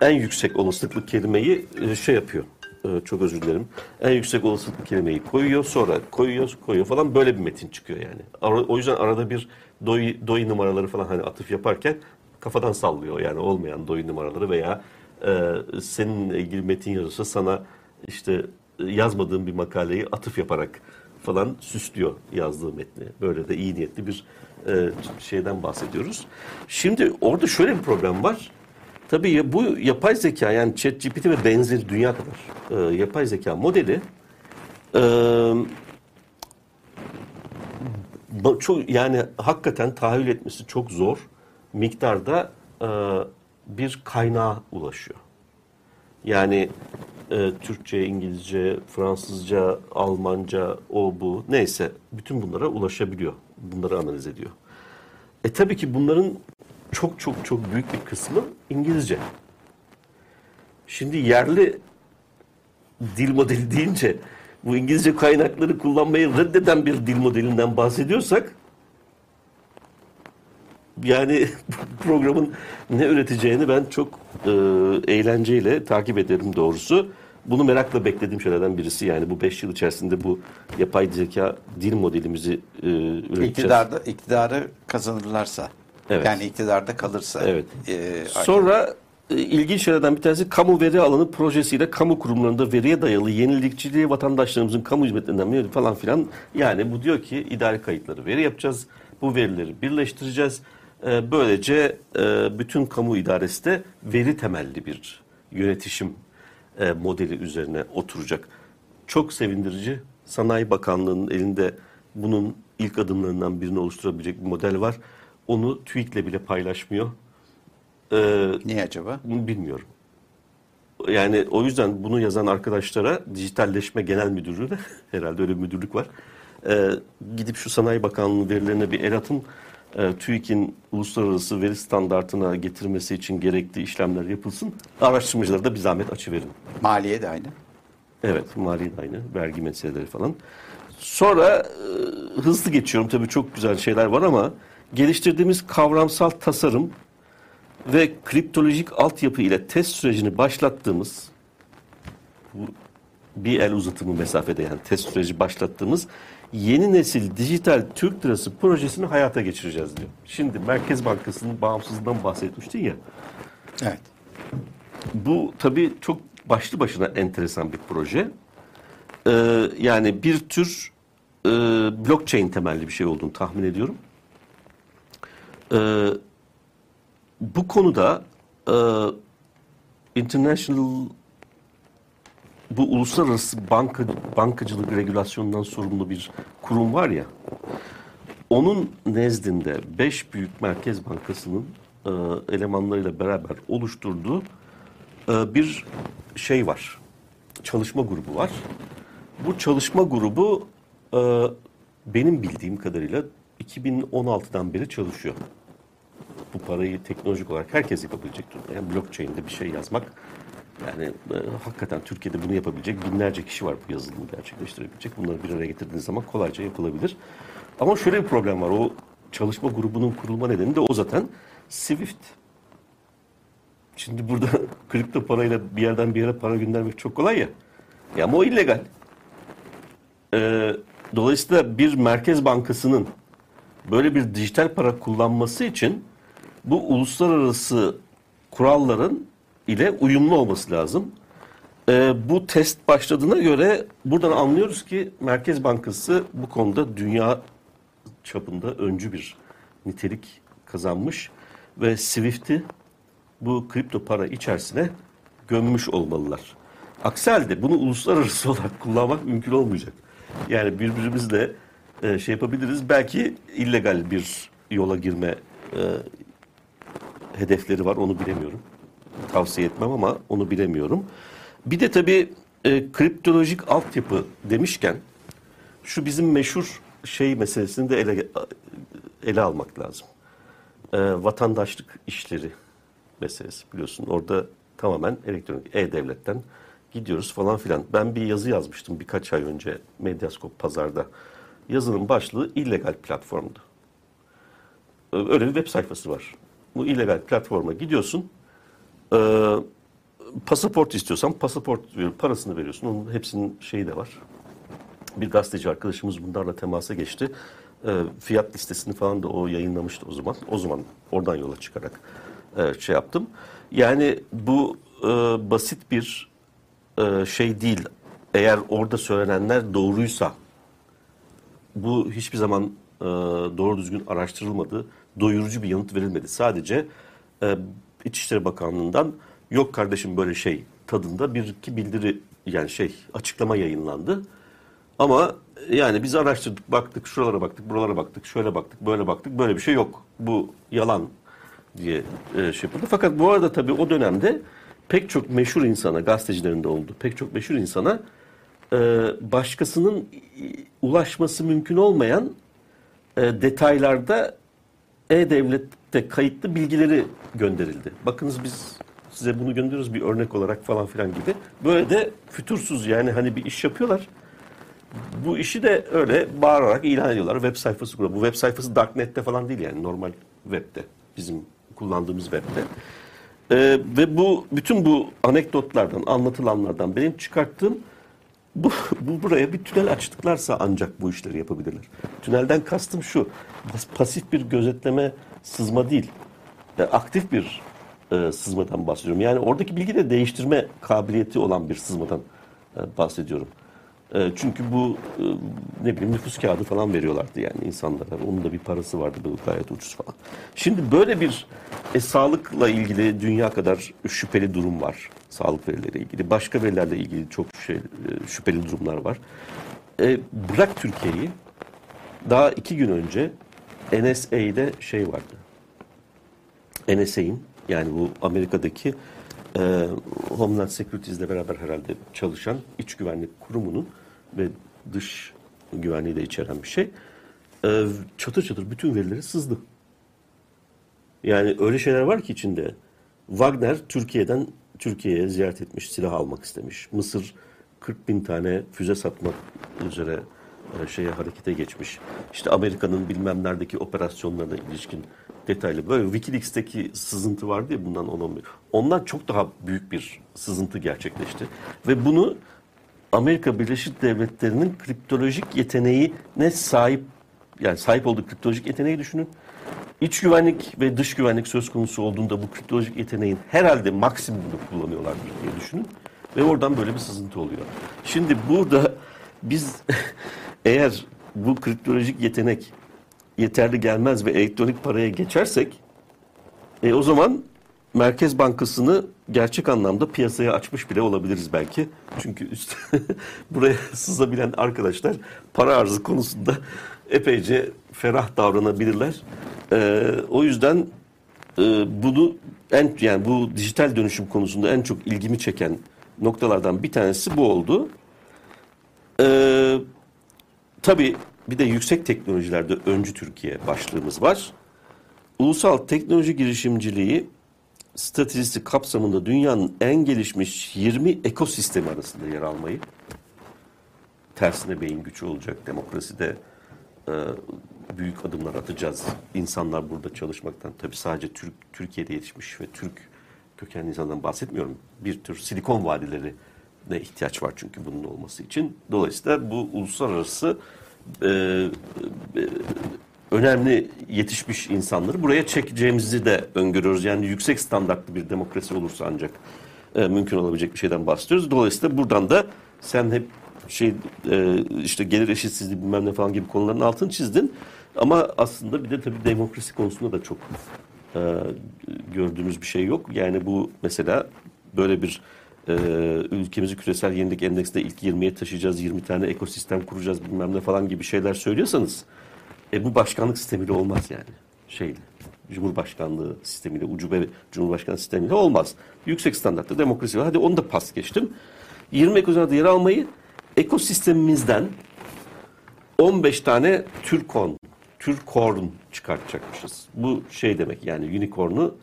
en yüksek olasılıklı kelimeyi e, şey yapıyor. E, çok özür dilerim. En yüksek olasılıklı kelimeyi koyuyor, sonra koyuyor, koyuyor falan böyle bir metin çıkıyor yani. O yüzden arada bir doy, doy numaraları falan hani atıf yaparken kafadan sallıyor yani olmayan doy numaraları veya e, seninle ilgili metin yazısı sana işte e, yazmadığın bir makaleyi atıf yaparak falan süslüyor yazdığı metni. Böyle de iyi niyetli bir e, şeyden bahsediyoruz. Şimdi orada şöyle bir problem var. Tabii bu yapay zeka yani ChatGPT ve benzeri dünya kadar e, yapay zeka modeli e, çok yani hakikaten tahayyül etmesi çok zor miktarda e, bir kaynağa ulaşıyor. Yani e, Türkçe, İngilizce, Fransızca, Almanca, o bu neyse bütün bunlara ulaşabiliyor. Bunları analiz ediyor. E tabii ki bunların çok çok çok büyük bir kısmı İngilizce. Şimdi yerli dil modeli deyince bu İngilizce kaynakları kullanmayı reddeden bir dil modelinden bahsediyorsak yani programın ne üreteceğini ben çok e, eğlenceyle takip ederim doğrusu. Bunu merakla beklediğim şeylerden birisi. Yani bu 5 yıl içerisinde bu yapay zeka dil modelimizi e, üreteceğiz. İktidarda, iktidarı kazanırlarsa. Evet. Yani iktidarda kalırsa. Evet. e, Sonra e, ilginç şeylerden bir tanesi kamu veri alanı projesiyle kamu kurumlarında veriye dayalı yenilikçiliği vatandaşlarımızın kamu hizmetlerinden falan filan. Yani bu diyor ki idari kayıtları veri yapacağız. Bu verileri birleştireceğiz. E, Böylece e, bütün kamu idaresi de veri temelli bir yönetişim e, modeli üzerine oturacak. Çok sevindirici. Sanayi Bakanlığı'nın elinde bunun ilk adımlarından birini oluşturabilecek bir model var. Onu TÜİK'le bile paylaşmıyor. Ee, Niye acaba? bilmiyorum. Yani o yüzden bunu yazan arkadaşlara dijitalleşme genel müdürlüğüne herhalde öyle bir müdürlük var. Ee, gidip şu Sanayi Bakanlığı verilerine bir el atın. Ee, TÜİK'in uluslararası veri standartına getirmesi için gerekli işlemler yapılsın. Araştırmacılara da bir zahmet açıverin. Maliye de aynı. Evet, mali de aynı, vergi meseleleri falan. Sonra e, hızlı geçiyorum tabii çok güzel şeyler var ama geliştirdiğimiz kavramsal tasarım ve kriptolojik altyapı ile test sürecini başlattığımız bu bir el uzatımı mesafede yani test süreci başlattığımız yeni nesil dijital Türk lirası projesini hayata geçireceğiz diyor. Şimdi Merkez Bankası'nın bağımsızlığından bahsetmiştin ya. Evet. Bu tabii çok başlı başına enteresan bir proje. Ee, yani bir tür e, blockchain temelli bir şey olduğunu tahmin ediyorum. Ee, bu konuda e, international bu uluslararası banka bankacılık regülasyonundan sorumlu bir kurum var ya. Onun nezdinde 5 büyük merkez bankasının e, elemanlarıyla beraber oluşturduğu e, bir şey var. Çalışma grubu var. Bu çalışma grubu e, benim bildiğim kadarıyla 2016'dan beri çalışıyor. Bu parayı teknolojik olarak herkes yapabilecek durumda. Yani blockchain'de bir şey yazmak yani e, hakikaten Türkiye'de bunu yapabilecek binlerce kişi var bu yazılımı gerçekleştirebilecek. Bunları bir araya getirdiğiniz zaman kolayca yapılabilir. Ama şöyle bir problem var. O çalışma grubunun kurulma nedeni de o zaten Swift. Şimdi burada kripto parayla bir yerden bir yere para göndermek çok kolay ya. Ya ama o illegal. Ee, dolayısıyla bir merkez bankasının böyle bir dijital para kullanması için bu uluslararası kuralların ile uyumlu olması lazım. Ee, bu test başladığına göre buradan anlıyoruz ki Merkez Bankası bu konuda dünya çapında öncü bir nitelik kazanmış ve Swift'i bu kripto para içerisine gömmüş olmalılar. Aksi halde bunu uluslararası olarak kullanmak mümkün olmayacak. Yani birbirimizle e, şey yapabiliriz. Belki illegal bir yola girme e, hedefleri var onu bilemiyorum. Tavsiye etmem ama onu bilemiyorum. Bir de tabii e, kriptolojik altyapı demişken şu bizim meşhur şey meselesini de ele, ele almak lazım. E, vatandaşlık işleri meselesi biliyorsun. Orada tamamen elektronik e-devletten gidiyoruz falan filan. Ben bir yazı yazmıştım birkaç ay önce Medyaskop Pazar'da. Yazının başlığı illegal platformdu. Öyle bir web sayfası var. Bu illegal platforma gidiyorsun. Ee, pasaport istiyorsan pasaport parasını veriyorsun. Onun hepsinin şeyi de var. Bir gazeteci arkadaşımız bunlarla temasa geçti. Ee, fiyat listesini falan da o yayınlamıştı o zaman. O zaman oradan yola çıkarak e, şey yaptım. Yani bu e, basit bir e, şey değil. Eğer orada söylenenler doğruysa bu hiçbir zaman e, doğru düzgün araştırılmadı. Doyurucu bir yanıt verilmedi. Sadece e, İçişleri Bakanlığı'ndan yok kardeşim böyle şey tadında bir iki bildiri yani şey açıklama yayınlandı. Ama yani biz araştırdık, baktık, şuralara baktık, buralara baktık, şöyle baktık, böyle baktık, böyle bir şey yok. Bu yalan diye e, şey yapıldı. Fakat bu arada tabii o dönemde pek çok meşhur insana, gazetecilerin de oldu, pek çok meşhur insana e, başkasının ulaşması mümkün olmayan e, detaylarda e-devlette kayıtlı bilgileri gönderildi. Bakınız biz size bunu gönderiyoruz bir örnek olarak falan filan gibi. Böyle de fütursuz yani hani bir iş yapıyorlar. Bu işi de öyle bağırarak ilan ediyorlar. Web sayfası kuruyor. Bu web sayfası Darknet'te falan değil yani normal webde. Bizim kullandığımız webde. Ee, ve bu bütün bu anekdotlardan, anlatılanlardan benim çıkarttığım bu, bu buraya bir tünel açtıklarsa ancak bu işleri yapabilirler. Tünelden kastım şu, pas- pasif bir gözetleme sızma değil, e, aktif bir e, sızmadan bahsediyorum. Yani oradaki bilgi de değiştirme kabiliyeti olan bir sızmadan e, bahsediyorum. E, çünkü bu e, ne bileyim nüfus kağıdı falan veriyorlardı yani insanlara. Onun da bir parası vardı bu gayet ucuz falan. Şimdi böyle bir e, sağlıkla ilgili dünya kadar şüpheli durum var. Sağlık verileriyle ilgili. Başka verilerle ilgili çok şey, e, şüpheli durumlar var. E, bırak Türkiye'yi. Daha iki gün önce NSA'de şey vardı. NSA'in yani bu Amerika'daki e, Homeland Security ile beraber herhalde çalışan iç güvenlik kurumunun ve dış güvenliği de içeren bir şey. E, çatır çatır bütün verileri sızdı. Yani öyle şeyler var ki içinde. Wagner Türkiye'den Türkiye'ye ziyaret etmiş, silah almak istemiş. Mısır 40 bin tane füze satmak üzere e, şeye harekete geçmiş. İşte Amerika'nın bilmem neredeki operasyonlarına ilişkin detaylı böyle Wikileaks'teki sızıntı vardı ya bundan 10-11. Ondan çok daha büyük bir sızıntı gerçekleşti. Ve bunu Amerika Birleşik Devletleri'nin kriptolojik yeteneğine sahip yani sahip olduğu kriptolojik yeteneği düşünün. İç güvenlik ve dış güvenlik söz konusu olduğunda bu kriptolojik yeteneğin herhalde maksimumunu kullanıyorlardır diye düşünün. Ve oradan böyle bir sızıntı oluyor. Şimdi burada biz eğer bu kriptolojik yetenek yeterli gelmez ve elektronik paraya geçersek e, o zaman Merkez Bankası'nı gerçek anlamda piyasaya açmış bile olabiliriz belki. Çünkü üst buraya sızabilen arkadaşlar para arzı konusunda epeyce ferah davranabilirler. E, o yüzden e, bunu en yani bu dijital dönüşüm konusunda en çok ilgimi çeken noktalardan bir tanesi bu oldu. E, tabii bir de yüksek teknolojilerde öncü Türkiye başlığımız var. Ulusal teknoloji girişimciliği stratejisi kapsamında dünyanın en gelişmiş 20 ekosistemi arasında yer almayı tersine beyin gücü olacak demokraside e, büyük adımlar atacağız. İnsanlar burada çalışmaktan tabii sadece Türk Türkiye'de yetişmiş ve Türk kökenli insandan bahsetmiyorum. Bir tür silikon vadileri ne ihtiyaç var çünkü bunun olması için. Dolayısıyla bu uluslararası e, e, önemli yetişmiş insanları buraya çekeceğimizi de öngörüyoruz. Yani yüksek standartlı bir demokrasi olursa ancak e, mümkün olabilecek bir şeyden bahsediyoruz. Dolayısıyla buradan da sen hep şey e, işte gelir eşitsizliği bilmem ne falan gibi konuların altını çizdin. Ama aslında bir de tabii demokrasi konusunda da çok e, gördüğümüz bir şey yok. Yani bu mesela böyle bir e, ülkemizi küresel yenilik endeksinde ilk 20'ye taşıyacağız, 20 tane ekosistem kuracağız bilmem ne falan gibi şeyler söylüyorsanız e, bu başkanlık sistemiyle olmaz yani. Şeyle. Cumhurbaşkanlığı sistemiyle, ucube Cumhurbaşkanlığı sistemiyle olmaz. Yüksek standartlı demokrasi var. Hadi onu da pas geçtim. 20 ekosistemde yer almayı ekosistemimizden 15 tane Türkon, Türkorn çıkartacakmışız. Bu şey demek yani unicorn'u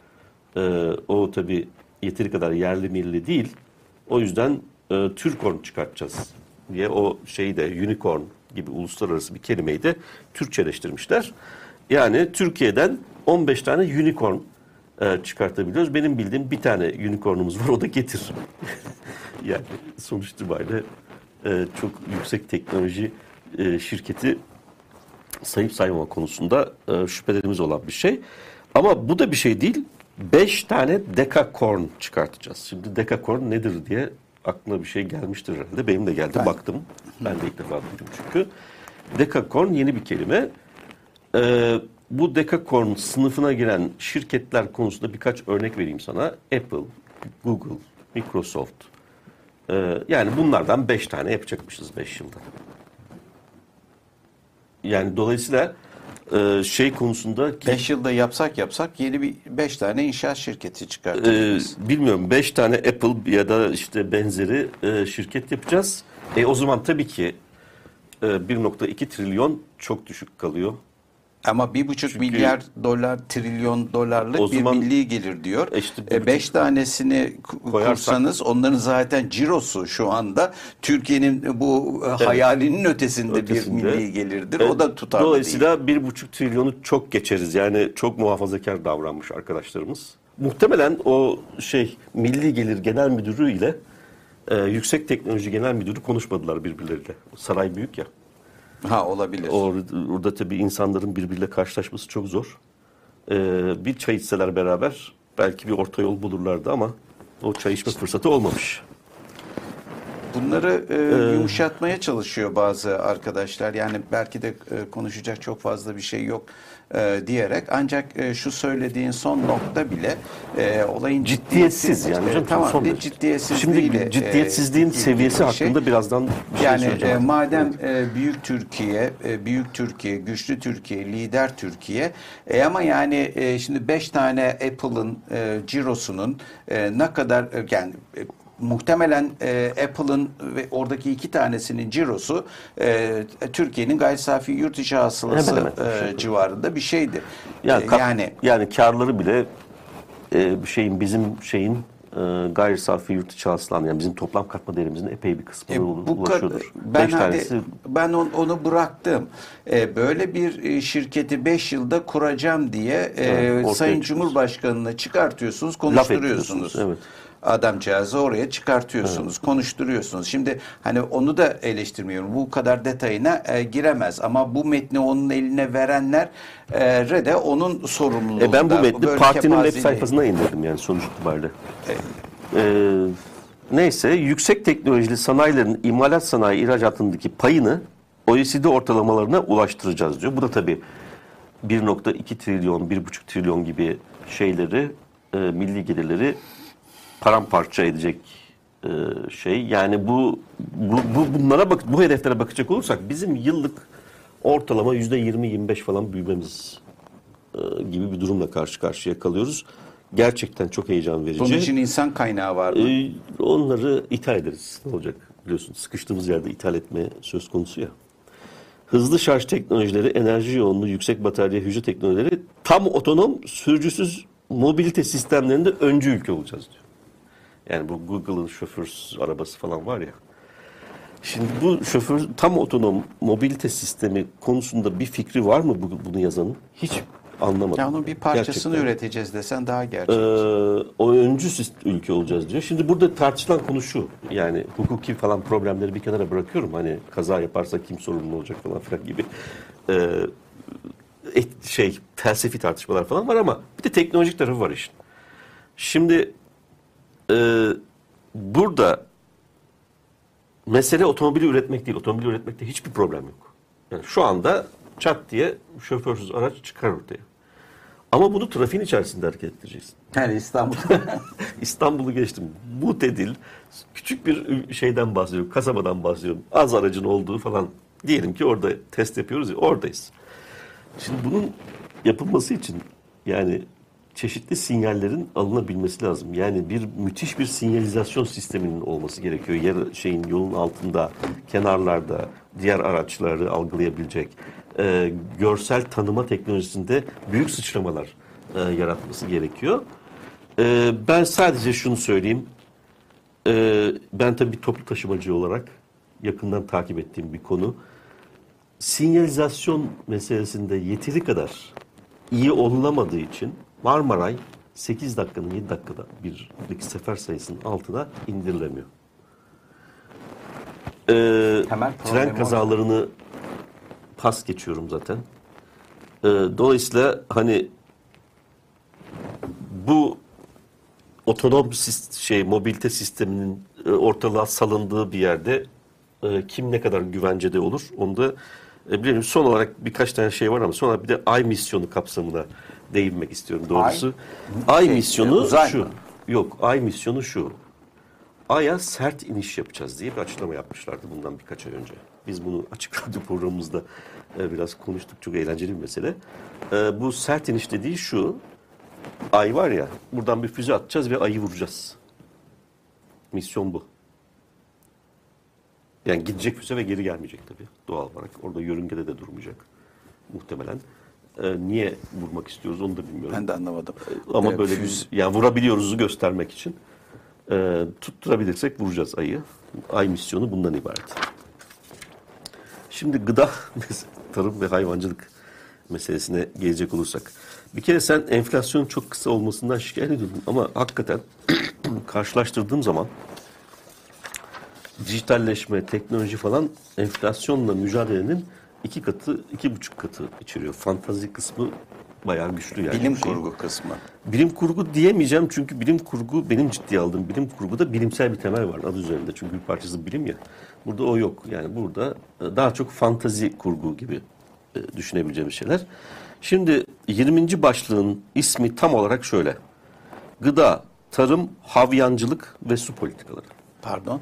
e, o tabi yeteri kadar yerli milli değil. O yüzden e, Türkorn çıkartacağız diye o şeyi de unicorn gibi uluslararası bir kelimeyi de Türkçeleştirmişler. Yani Türkiye'den 15 tane unicorn e, çıkartabiliyoruz. Benim bildiğim bir tane unicornumuz var o da getir. yani sonuç itibariyle e, çok yüksek teknoloji e, şirketi sayıp saymama konusunda e, şüphelerimiz olan bir şey. Ama bu da bir şey değil. 5 tane dekakorn çıkartacağız. Şimdi dekakorn nedir diye aklına bir şey gelmiştir herhalde. Benim de geldi Ben- baktım. Ben de ilk defa duydum çünkü. Dekakorn yeni bir kelime. Ee, bu dekakorn sınıfına giren şirketler konusunda birkaç örnek vereyim sana. Apple, Google, Microsoft. Ee, yani bunlardan 5 tane yapacakmışız 5 yılda. Yani dolayısıyla e, şey konusunda ki- 5 yılda yapsak yapsak yeni bir 5 tane inşaat şirketi çıkartırız. bilmiyorum 5 tane Apple ya da işte benzeri e, şirket yapacağız. E, o zaman tabii ki e, 1.2 trilyon çok düşük kalıyor. Ama bir buçuk Çünkü- milyar dolar, trilyon dolarlık bir milli gelir diyor. E işte E, beş tanesini Koyarsak- kursanız onların zaten cirosu şu anda Türkiye'nin bu e, hayalinin ötesinde, Ötesinde. bir milli gelirdir. E, o da tutarlı Dolayısıyla bir buçuk trilyonu çok geçeriz. Yani çok muhafazakar davranmış arkadaşlarımız. Muhtemelen o şey Milli Gelir Genel Müdürü ile e, Yüksek Teknoloji Genel Müdürü konuşmadılar birbirleriyle. Saray büyük ya. Ha olabilir. Orada, orada tabii insanların birbiriyle karşılaşması çok zor. E, bir çay içseler beraber belki bir orta yol bulurlardı ama o çay içme fırsatı olmamış. Bunları e, Ee, yumuşatmaya çalışıyor bazı arkadaşlar. Yani belki de e, konuşacak çok fazla bir şey yok e, diyerek. Ancak e, şu söylediğin son nokta bile e, olayın Ciddiyetsiz yani hocam. E, tamam son bir ciddiyetsizliğiyle. Şimdi ciddiyetsizliğin e, seviyesi bir şey. hakkında birazdan bir şey Yani e, madem e, büyük Türkiye, e, büyük Türkiye, güçlü Türkiye, lider Türkiye e, ama yani e, şimdi beş tane Apple'ın e, cirosunun e, ne kadar e, yani e, muhtemelen e, Apple'ın ve oradaki iki tanesinin cirosu e, Türkiye'nin gayri safi yurt içi hasılası Hemen hemen. e, civarında bir şeydi. Yani, E, yani yani karları bile e, şeyin bizim şeyin e, gayri safi yurt içi hasılan yani bizim toplam katma değerimizin epey bir kısmına E, bu ulaşıyordur. ben Beş hadi, tanesi ben on- onu bıraktım. E, böyle bir e, şirketi 5 yılda kuracağım diye e, Evet, Sayın çıkıyorsunuz. Cumhurbaşkanı'na çıkartıyorsunuz, konuşturuyorsunuz. evet. Adamcağızı oraya çıkartıyorsunuz, konuşturuyorsunuz. Şimdi hani onu da eleştirmiyorum. Bu kadar detayına e, giremez ama bu metni onun eline verenler e, de onun sorumluluğunda. E ben bu metni Böyle partinin web kepazeliği- sayfasına indirdim yani sonuç itibariyle. Ee, neyse yüksek teknolojili sanayilerin imalat sanayi ihracatındaki payını OECD ortalamalarına ulaştıracağız diyor. Bu da tabii 1.2 trilyon, 1.5 trilyon gibi şeyleri, e, milli gelirleri paramparça edecek e, şey. Yani bu, bu, bu bunlara bak bu hedeflere bakacak olursak bizim yıllık ortalama %20-25 falan büyümemiz e, gibi bir durumla karşı karşıya kalıyoruz. Gerçekten çok heyecan verici. Bunun için insan kaynağı var mı? Ee, onları ithal ederiz. Ne olacak biliyorsun sıkıştığımız yerde ithal etme söz konusu ya. Hızlı şarj teknolojileri, enerji yoğunluğu, yüksek batarya hücre teknolojileri tam otonom, sürücüsüz mobilite sistemlerinde öncü ülke olacağız diyor. Yani bu Google'ın şoförsüz arabası falan var ya. Şimdi bu şoför tam otonom mobilite sistemi konusunda bir fikri var mı bu- bunu yazanın? Hiç anlamadım. Ya onun bir parçasını Gerçekten. üreteceğiz desen daha gerçek. Ee, o öncü ülke olacağız diyor. Şimdi burada tartışılan konu şu. Yani hukuki falan problemleri bir kenara bırakıyorum. Hani kaza yaparsa kim sorumlu olacak falan filan gibi. Ee, et- şey felsefi tartışmalar falan var ama bir de teknolojik tarafı var işin. Şimdi e, burada mesele otomobili üretmek değil. Otomobili üretmekte hiçbir problem yok. Yani şu anda çat diye şoförsüz araç çıkar ortaya. Ama bunu trafiğin içerisinde hareket ettireceksin. Yani İstanbul'da. İstanbul'u geçtim. Mutedil, küçük bir şeyden bahsediyorum, kasabadan bahsediyorum. Az aracın olduğu falan. Diyelim ki orada test yapıyoruz ya, oradayız. Şimdi bunun yapılması için yani çeşitli sinyallerin alınabilmesi lazım. Yani bir müthiş bir sinyalizasyon sisteminin olması gerekiyor. Yer şeyin yolun altında, kenarlarda diğer araçları algılayabilecek. e, görsel tanıma teknolojisinde büyük sıçramalar e, yaratması gerekiyor. E, ben sadece şunu söyleyeyim. E, ben tabii bir toplu taşımacı olarak yakından takip ettiğim bir konu sinyalizasyon meselesinde yeteri kadar iyi olunamadığı için Marmaray 8 dakikanın 7 dakikada birlik sefer sayısının altına indirilemiyor. Ee, Temel tren kazalarını pas geçiyorum zaten. Ee, dolayısıyla hani bu otonom şey mobilite sisteminin e, ortalığa salındığı bir yerde e, kim ne kadar güvencede olur onu da e, bilemiyorum. Son olarak birkaç tane şey var ama sonra bir de ay misyonu kapsamına değinmek istiyorum doğrusu. Ay, Şey, misyonu uzay şu. mı? Yok, ay misyonu şu. Ay'a sert iniş yapacağız diye bir açıklama yapmışlardı bundan birkaç ay önce. Biz bunu açık radyo programımızda e, biraz konuştuk. Çok eğlenceli bir mesele. E, bu sert iniş dediği şu. Ay var ya, buradan bir füze atacağız ve ayı vuracağız. Misyon bu. Yani gidecek füze ve geri gelmeyecek tabii doğal olarak. Orada yörüngede de durmayacak muhtemelen. E, niye vurmak istiyoruz onu da bilmiyorum. ben de anlamadım. Ama Ee, böyle füz- bir yani vurabiliyoruzu göstermek için e, tutturabilirsek vuracağız ayı. Ay misyonu bundan ibaret. Şimdi gıda, tarım ve hayvancılık meselesine gelecek olursak. Bir kere sen enflasyonun çok kısa olmasından şikayet ediyordun ama hakikaten karşılaştırdığım zaman dijitalleşme, teknoloji falan enflasyonla mücadelenin iki katı, iki buçuk katı içeriyor. Fantazi kısmı bayağı güçlü yani. Bilim şeyin. kurgu kısmı. Bilim kurgu diyemeyeceğim çünkü bilim kurgu benim ciddiye aldığım bilim kurguda bilimsel bir temel var adı üzerinde. Çünkü bir parçası bilim ya. Burada o yok. Yani burada e, daha çok fantazi kurgu gibi e, düşünebileceğimiz şeyler. Şimdi 20. başlığın ismi tam olarak şöyle. Gıda, tarım, havyancılık ve su politikaları. Pardon.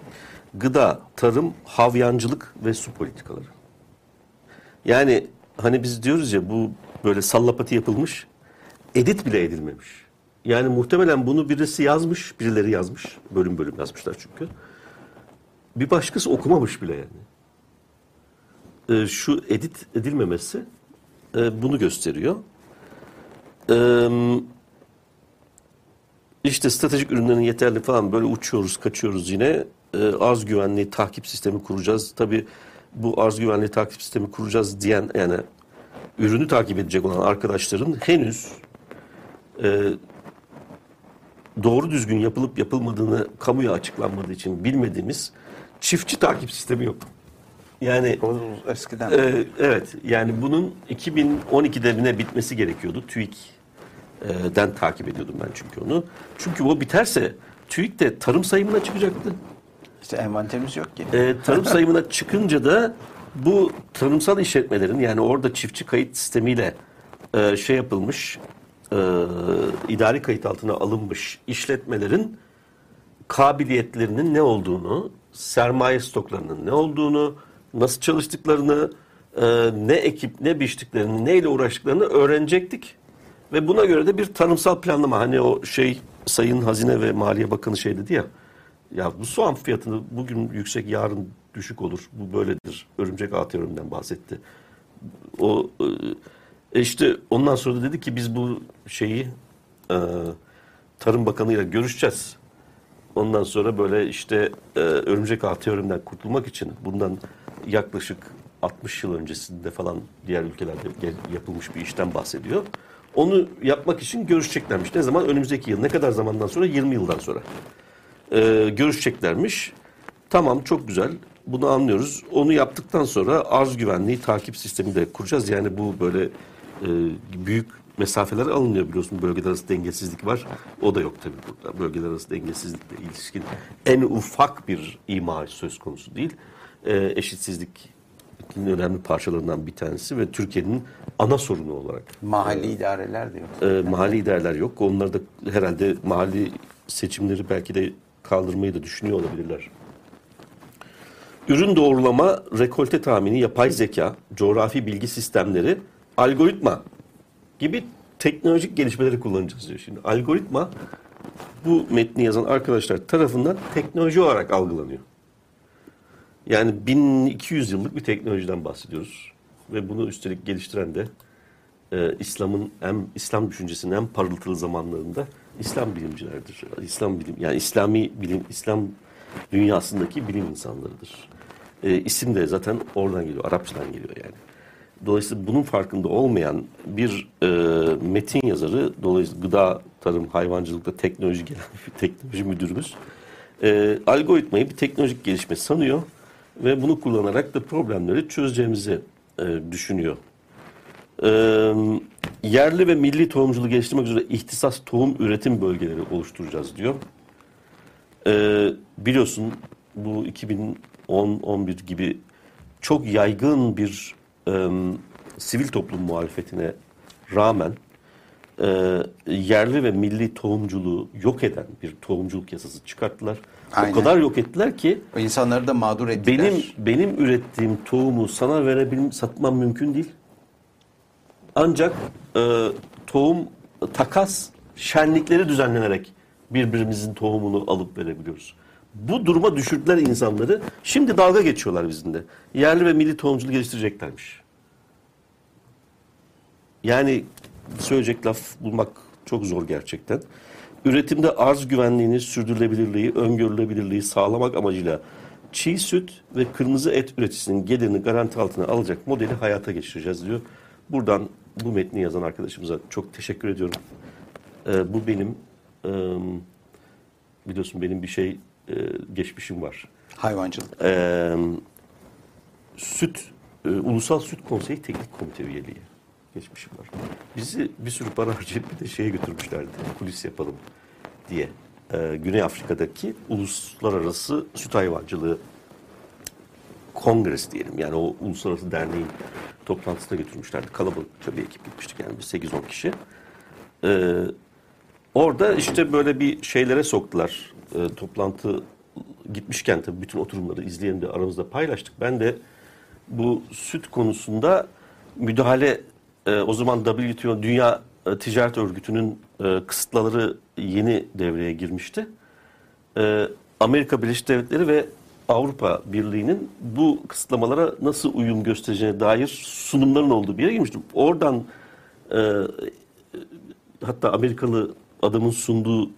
Gıda, tarım, havyancılık ve su politikaları. Yani hani biz diyoruz ya bu böyle sallapati yapılmış, edit bile edilmemiş. Yani muhtemelen bunu birisi yazmış, birileri yazmış. Bölüm bölüm yazmışlar çünkü. Bir başkası okumamış bile yani. Ee, şu edit edilmemesi e, bunu gösteriyor. Ee, işte stratejik ürünlerin yeterli falan böyle uçuyoruz, kaçıyoruz yine. Ee, arz güvenliği takip sistemi kuracağız. Tabii bu arz güvenliği takip sistemi kuracağız diyen yani ürünü takip edecek olan arkadaşların henüz e, doğru düzgün yapılıp yapılmadığını kamuya açıklanmadığı için bilmediğimiz çiftçi takip sistemi yok. Yani O eskiden. ee, evet yani bunun 2012'de bine bitmesi gerekiyordu. TÜİK'den takip ediyordum ben çünkü onu. Çünkü o biterse TÜİK de tarım sayımına çıkacaktı. İşte envanterimiz yok ki. Ee, tarım sayımına çıkınca da bu tarımsal işletmelerin yani orada çiftçi kayıt sistemiyle e, şey yapılmış e, idari kayıt altına alınmış işletmelerin kabiliyetlerinin ne olduğunu, sermaye stoklarının ne olduğunu, nasıl çalıştıklarını, e, ne ekip, ne biçtiklerini, neyle uğraştıklarını öğrenecektik. Ve buna göre de bir tarımsal planlama. Hani o şey Sayın Hazine ve Maliye Bakanı şey dedi ya, ya bu soğan fiyatını bugün yüksek, yarın düşük olur. Bu böyledir. Örümcek ağ teoreminden bahsetti. O e, işte ondan sonra da dedi ki biz bu şeyi e, Tarım Bakanı ile görüşeceğiz. Ondan sonra böyle işte e, örümcek ağ teoreminden kurtulmak için bundan yaklaşık 60 yıl öncesinde falan diğer ülkelerde yapılmış bir işten bahsediyor. Onu yapmak için görüşeceklermiş. Ne zaman? Önümüzdeki yıl. Ne kadar zamandan sonra? 20 yıldan sonra. E, görüşeceklermiş. Tamam çok güzel. Bunu anlıyoruz. Onu yaptıktan sonra arz güvenliği takip sistemi de kuracağız. Yani bu böyle e, büyük mesafeler alınıyor biliyorsun. Bölgeler arası dengesizlik var. O da yok tabii burada. Bölgeler arası dengesizlikle ilişkin en ufak bir ima söz konusu değil. E, eşitsizlik önemli parçalarından bir tanesi ve Türkiye'nin ana sorunu olarak Mahalli idareler de yok. e, mahalli idareler yok. Onlar da herhalde mahalli seçimleri belki de kaldırmayı da düşünüyor olabilirler. Ürün doğrulama, rekolte tahmini, yapay zeka, coğrafi bilgi sistemleri, algoritma gibi teknolojik gelişmeleri kullanacağız diyor. Şimdi algoritma bu metni yazan arkadaşlar tarafından teknoloji olarak algılanıyor. Yani 1200 yıllık bir teknolojiden bahsediyoruz. Ve bunu üstelik geliştiren de e, İslam'ın en İslam düşüncesinin en parıltılı zamanlarında İslam bilimcilerdir. İslam bilim yani İslami bilim İslam dünyasındaki bilim insanlarıdır. E, isim de zaten oradan geliyor, Arapçadan geliyor yani. Dolayısıyla bunun farkında olmayan bir e, metin yazarı, dolayısıyla gıda, tarım, hayvancılıkta teknoloji gelen bir teknoloji müdürümüz e, algoritmayı bir teknolojik gelişme sanıyor ve bunu kullanarak da problemleri çözeceğimizi e, düşünüyor. E, yerli ve milli tohumculuğu geliştirmek üzere ihtisas tohum üretim bölgeleri oluşturacağız diyor. E, biliyorsun bu 2010-11 gibi çok yaygın bir e, sivil toplum muhalefetine rağmen e, yerli ve milli tohumculuğu yok eden bir tohumculuk yasası çıkarttılar. Aynen. O kadar yok ettiler ki O insanları da mağdur ettiler. benim benim ürettiğim tohumu sana verebilmem satmam mümkün değil. Ancak e, tohum takas şenlikleri düzenlenerek birbirimizin tohumunu alıp verebiliyoruz. Bu duruma düşürdüler insanları. Şimdi dalga geçiyorlar bizimle. Yerli ve milli tohumculuğu geliştireceklermiş. Yani söyleyecek laf bulmak çok zor gerçekten. Üretimde arz güvenliğini, sürdürülebilirliği, öngörülebilirliği sağlamak amacıyla çiğ süt ve kırmızı et üreticisinin gelirini garanti altına alacak modeli hayata geçireceğiz diyor. Buradan bu metni yazan arkadaşımıza çok teşekkür ediyorum. E, bu benim e, biliyorsun benim bir şey e, geçmişim var. Hayvancılık. E, süt e, Ulusal Süt Konseyi Teknik Komite üyeliği geçmişim var. Bizi bir sürü para harcayıp bir de şeye götürmüşlerdi. Kulis yapalım diye. E, Güney Afrika'daki uluslararası süt hayvancılığı kongresi diyelim. Yani o uluslararası derneğin toplantısına götürmüşlerdi. Kalabalıkça bir ekip gitmiştik yani biz 8-10 kişi. Ee, orada işte böyle bir şeylere soktular. Ee, toplantı gitmişken tabii bütün oturumları izleyen de aramızda paylaştık. Ben de bu süt konusunda müdahale e, o zaman WTO Dünya e, Ticaret Örgütü'nün e, kısıtlaları yeni devreye girmişti. E, Amerika Birleşik Devletleri ve Avrupa Birliği'nin bu kısıtlamalara nasıl uyum göstereceğine dair sunumların olduğu bir yere girmiştim. Oradan e, hatta Amerikalı adamın sunduğu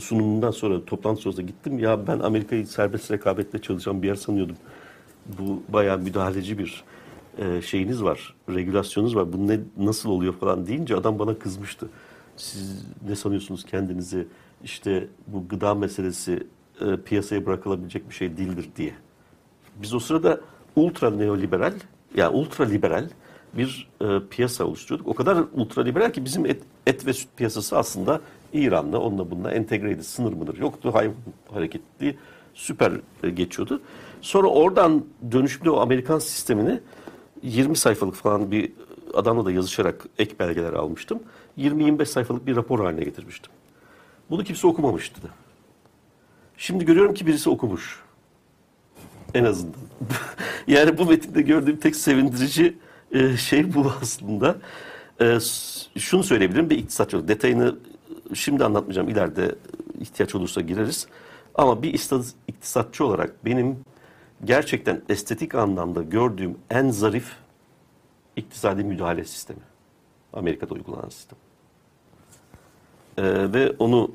sunumundan sonra toplantı sonrasında gittim. Ya ben Amerika'yı serbest rekabetle çalışan bir yer sanıyordum. Bu bayağı müdahaleci bir e, şeyiniz var, regülasyonunuz var. Bu ne nasıl oluyor falan deyince adam bana kızmıştı. Siz ne sanıyorsunuz kendinizi? İşte bu gıda meselesi e, piyasaya bırakılabilecek bir şey değildir diye. Biz o sırada ultra neoliberal, yani ultra liberal bir e, piyasa oluşturuyorduk. O kadar ultra liberal ki bizim et, et ve süt piyasası aslında İran'la onunla bununla entegreydi. Sınır mıdır yoktu. Hayvan hareketli süper e, geçiyordu. Sonra oradan dönüşümlü o Amerikan sistemini 20 sayfalık falan bir adamla da yazışarak ek belgeler almıştım. 20-25 sayfalık bir rapor haline getirmiştim. Bunu kimse okumamıştı. Şimdi görüyorum ki birisi okumuş. En azından. yani bu metinde gördüğüm tek sevindirici e, şey bu aslında. E, şunu söyleyebilirim bir iktisatçı olarak. Detayını şimdi anlatmayacağım. İleride ihtiyaç olursa gireriz. Ama bir iktisatçı olarak benim gerçekten estetik anlamda gördüğüm en zarif iktisadi müdahale sistemi. Amerika'da uygulanan sistem. Ee, ve onu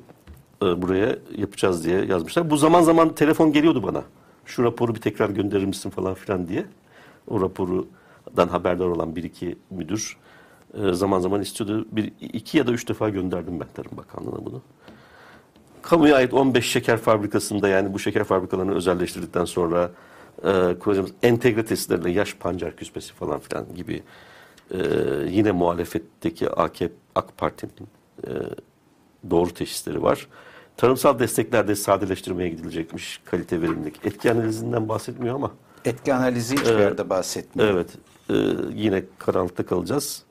e, buraya yapacağız diye yazmışlar. Bu zaman zaman telefon geliyordu bana. Şu raporu bir tekrar gönderir misin falan filan diye. O raporudan haberdar olan bir iki müdür e, zaman zaman istiyordu. Bir, iki ya da üç defa gönderdim ben Tarım Bakanlığı'na bunu. Kamuya ait 15 şeker fabrikasında yani bu şeker fabrikalarını özelleştirdikten sonra e, kuracağımız entegre tesislerle yaş pancar küspesi falan filan gibi e, yine muhalefetteki AKP, AK Parti'nin e, doğru teşhisleri var. Tarımsal desteklerde sadeleştirmeye gidilecekmiş kalite verimlilik. Etki analizinden bahsetmiyor ama. Etki analizi hiçbir evet, yerde bahsetmiyor. Evet. E, yine karanlıkta kalacağız.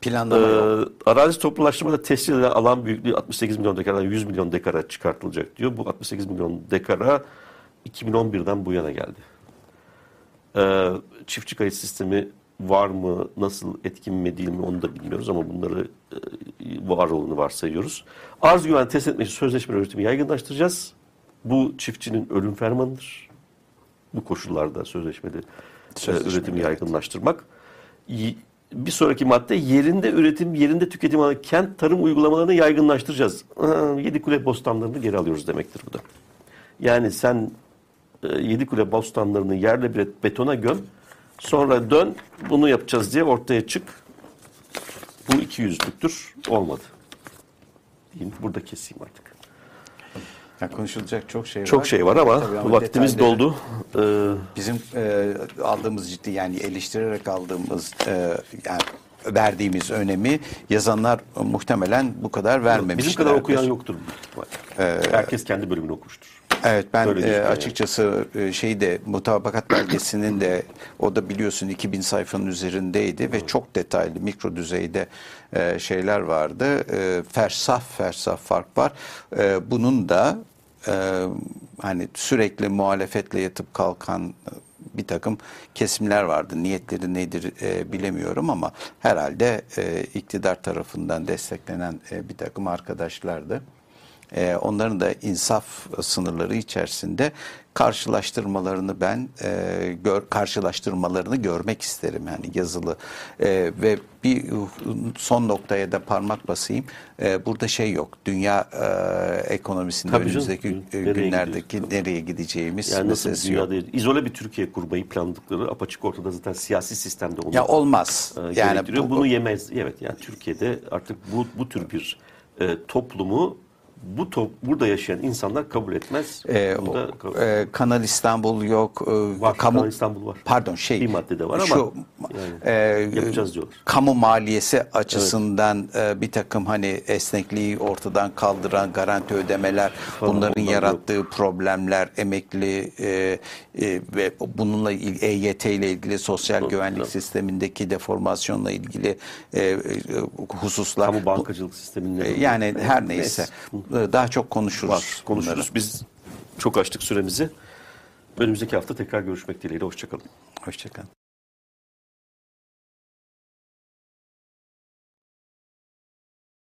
Planlama. Ee, arazi toplulaştırmada tescil edilen alan büyüklüğü 68 milyon dekardan 100 milyon dekara çıkartılacak diyor. Bu 68 milyon dekara 2011'den bu yana geldi. Ee, çiftçi kayıt sistemi var mı, nasıl etkin mi değil mi onu da bilmiyoruz ama bunları e, var olduğunu varsayıyoruz. Arz güven test etmek için sözleşme üretimi yaygınlaştıracağız. Bu çiftçinin ölüm fermanıdır. Bu koşullarda sözleşmeli e, üretimi evet. yaygınlaştırmak. Bir sonraki madde yerinde üretim, yerinde tüketim alanı kent tarım uygulamalarını yaygınlaştıracağız. Yedi kule bostanlarını geri alıyoruz demektir bu da. Yani sen e, yedi kule bostanlarını yerle bir betona göm, sonra dön bunu yapacağız diye ortaya çık. Bu iki yüzlüktür. Olmadı. Diyeyim, burada keseyim artık. Ya konuşulacak çok şey çok var. Çok şey var ama, ama vaktimiz doldu. Ee, bizim e, aldığımız ciddi yani eleştirerek aldığımız e, yani verdiğimiz önemi yazanlar muhtemelen bu kadar vermemişler. Bizim kadar okuyan yoktur. Ee, Herkes kendi bölümünü okumuştur. Evet ben e, açıkçası e, şeyde mutabakat belgesinin de o da biliyorsun 2000 sayfanın üzerindeydi ve çok detaylı mikro düzeyde e, şeyler vardı. E, fersah fersah fark var. E, bunun da e, hani sürekli muhalefetle yatıp kalkan bir takım kesimler vardı. Niyetleri nedir e, bilemiyorum ama herhalde e, iktidar tarafından desteklenen e, bir takım arkadaşlardı. E, onların da insaf sınırları içerisinde karşılaştırmalarını ben e, gör, karşılaştırmalarını görmek isterim yani yazılı E, ve bir son noktaya da parmak basayım E, burada şey yok dünya e, ekonomisinde Tabii canım. önümüzdeki e, Nereye günlerdeki nereye gideceğimiz Yani meselesi yok. izole bir Türkiye kurmayı planladıkları apaçık ortada zaten siyasi sistemde onu Ya olmaz. e, yani bu, Bunu yemez. Evet yani Türkiye'de artık bu bu tür bir e, toplumu bu top, burada yaşayan insanlar kabul etmez. e, Bunu da o- kabul- e, Kanal İstanbul yok. e, var. Kanal İstanbul var. Pardon şey. Bir maddede var ama şu, yani e, yapacağız diyorlar. Kamu maliyesi açısından e, bir takım hani esnekliği ortadan kaldıran garanti ödemeler, Falan, bunların yarattığı problemler, emekli e, e, ve bununla ilgili EYT ile ilgili sosyal Tabii, güvenlik tabii. sistemindeki deformasyonla ilgili e, e, hususlar. Kamu bankacılık sisteminde. e, yani her neyse e, daha çok konuşuruz. var. Konuşuruz. bunları. Biz çok açtık süremizi. Önümüzdeki hafta tekrar görüşmek dileğiyle. Hoşçakalın. Hoşçakalın.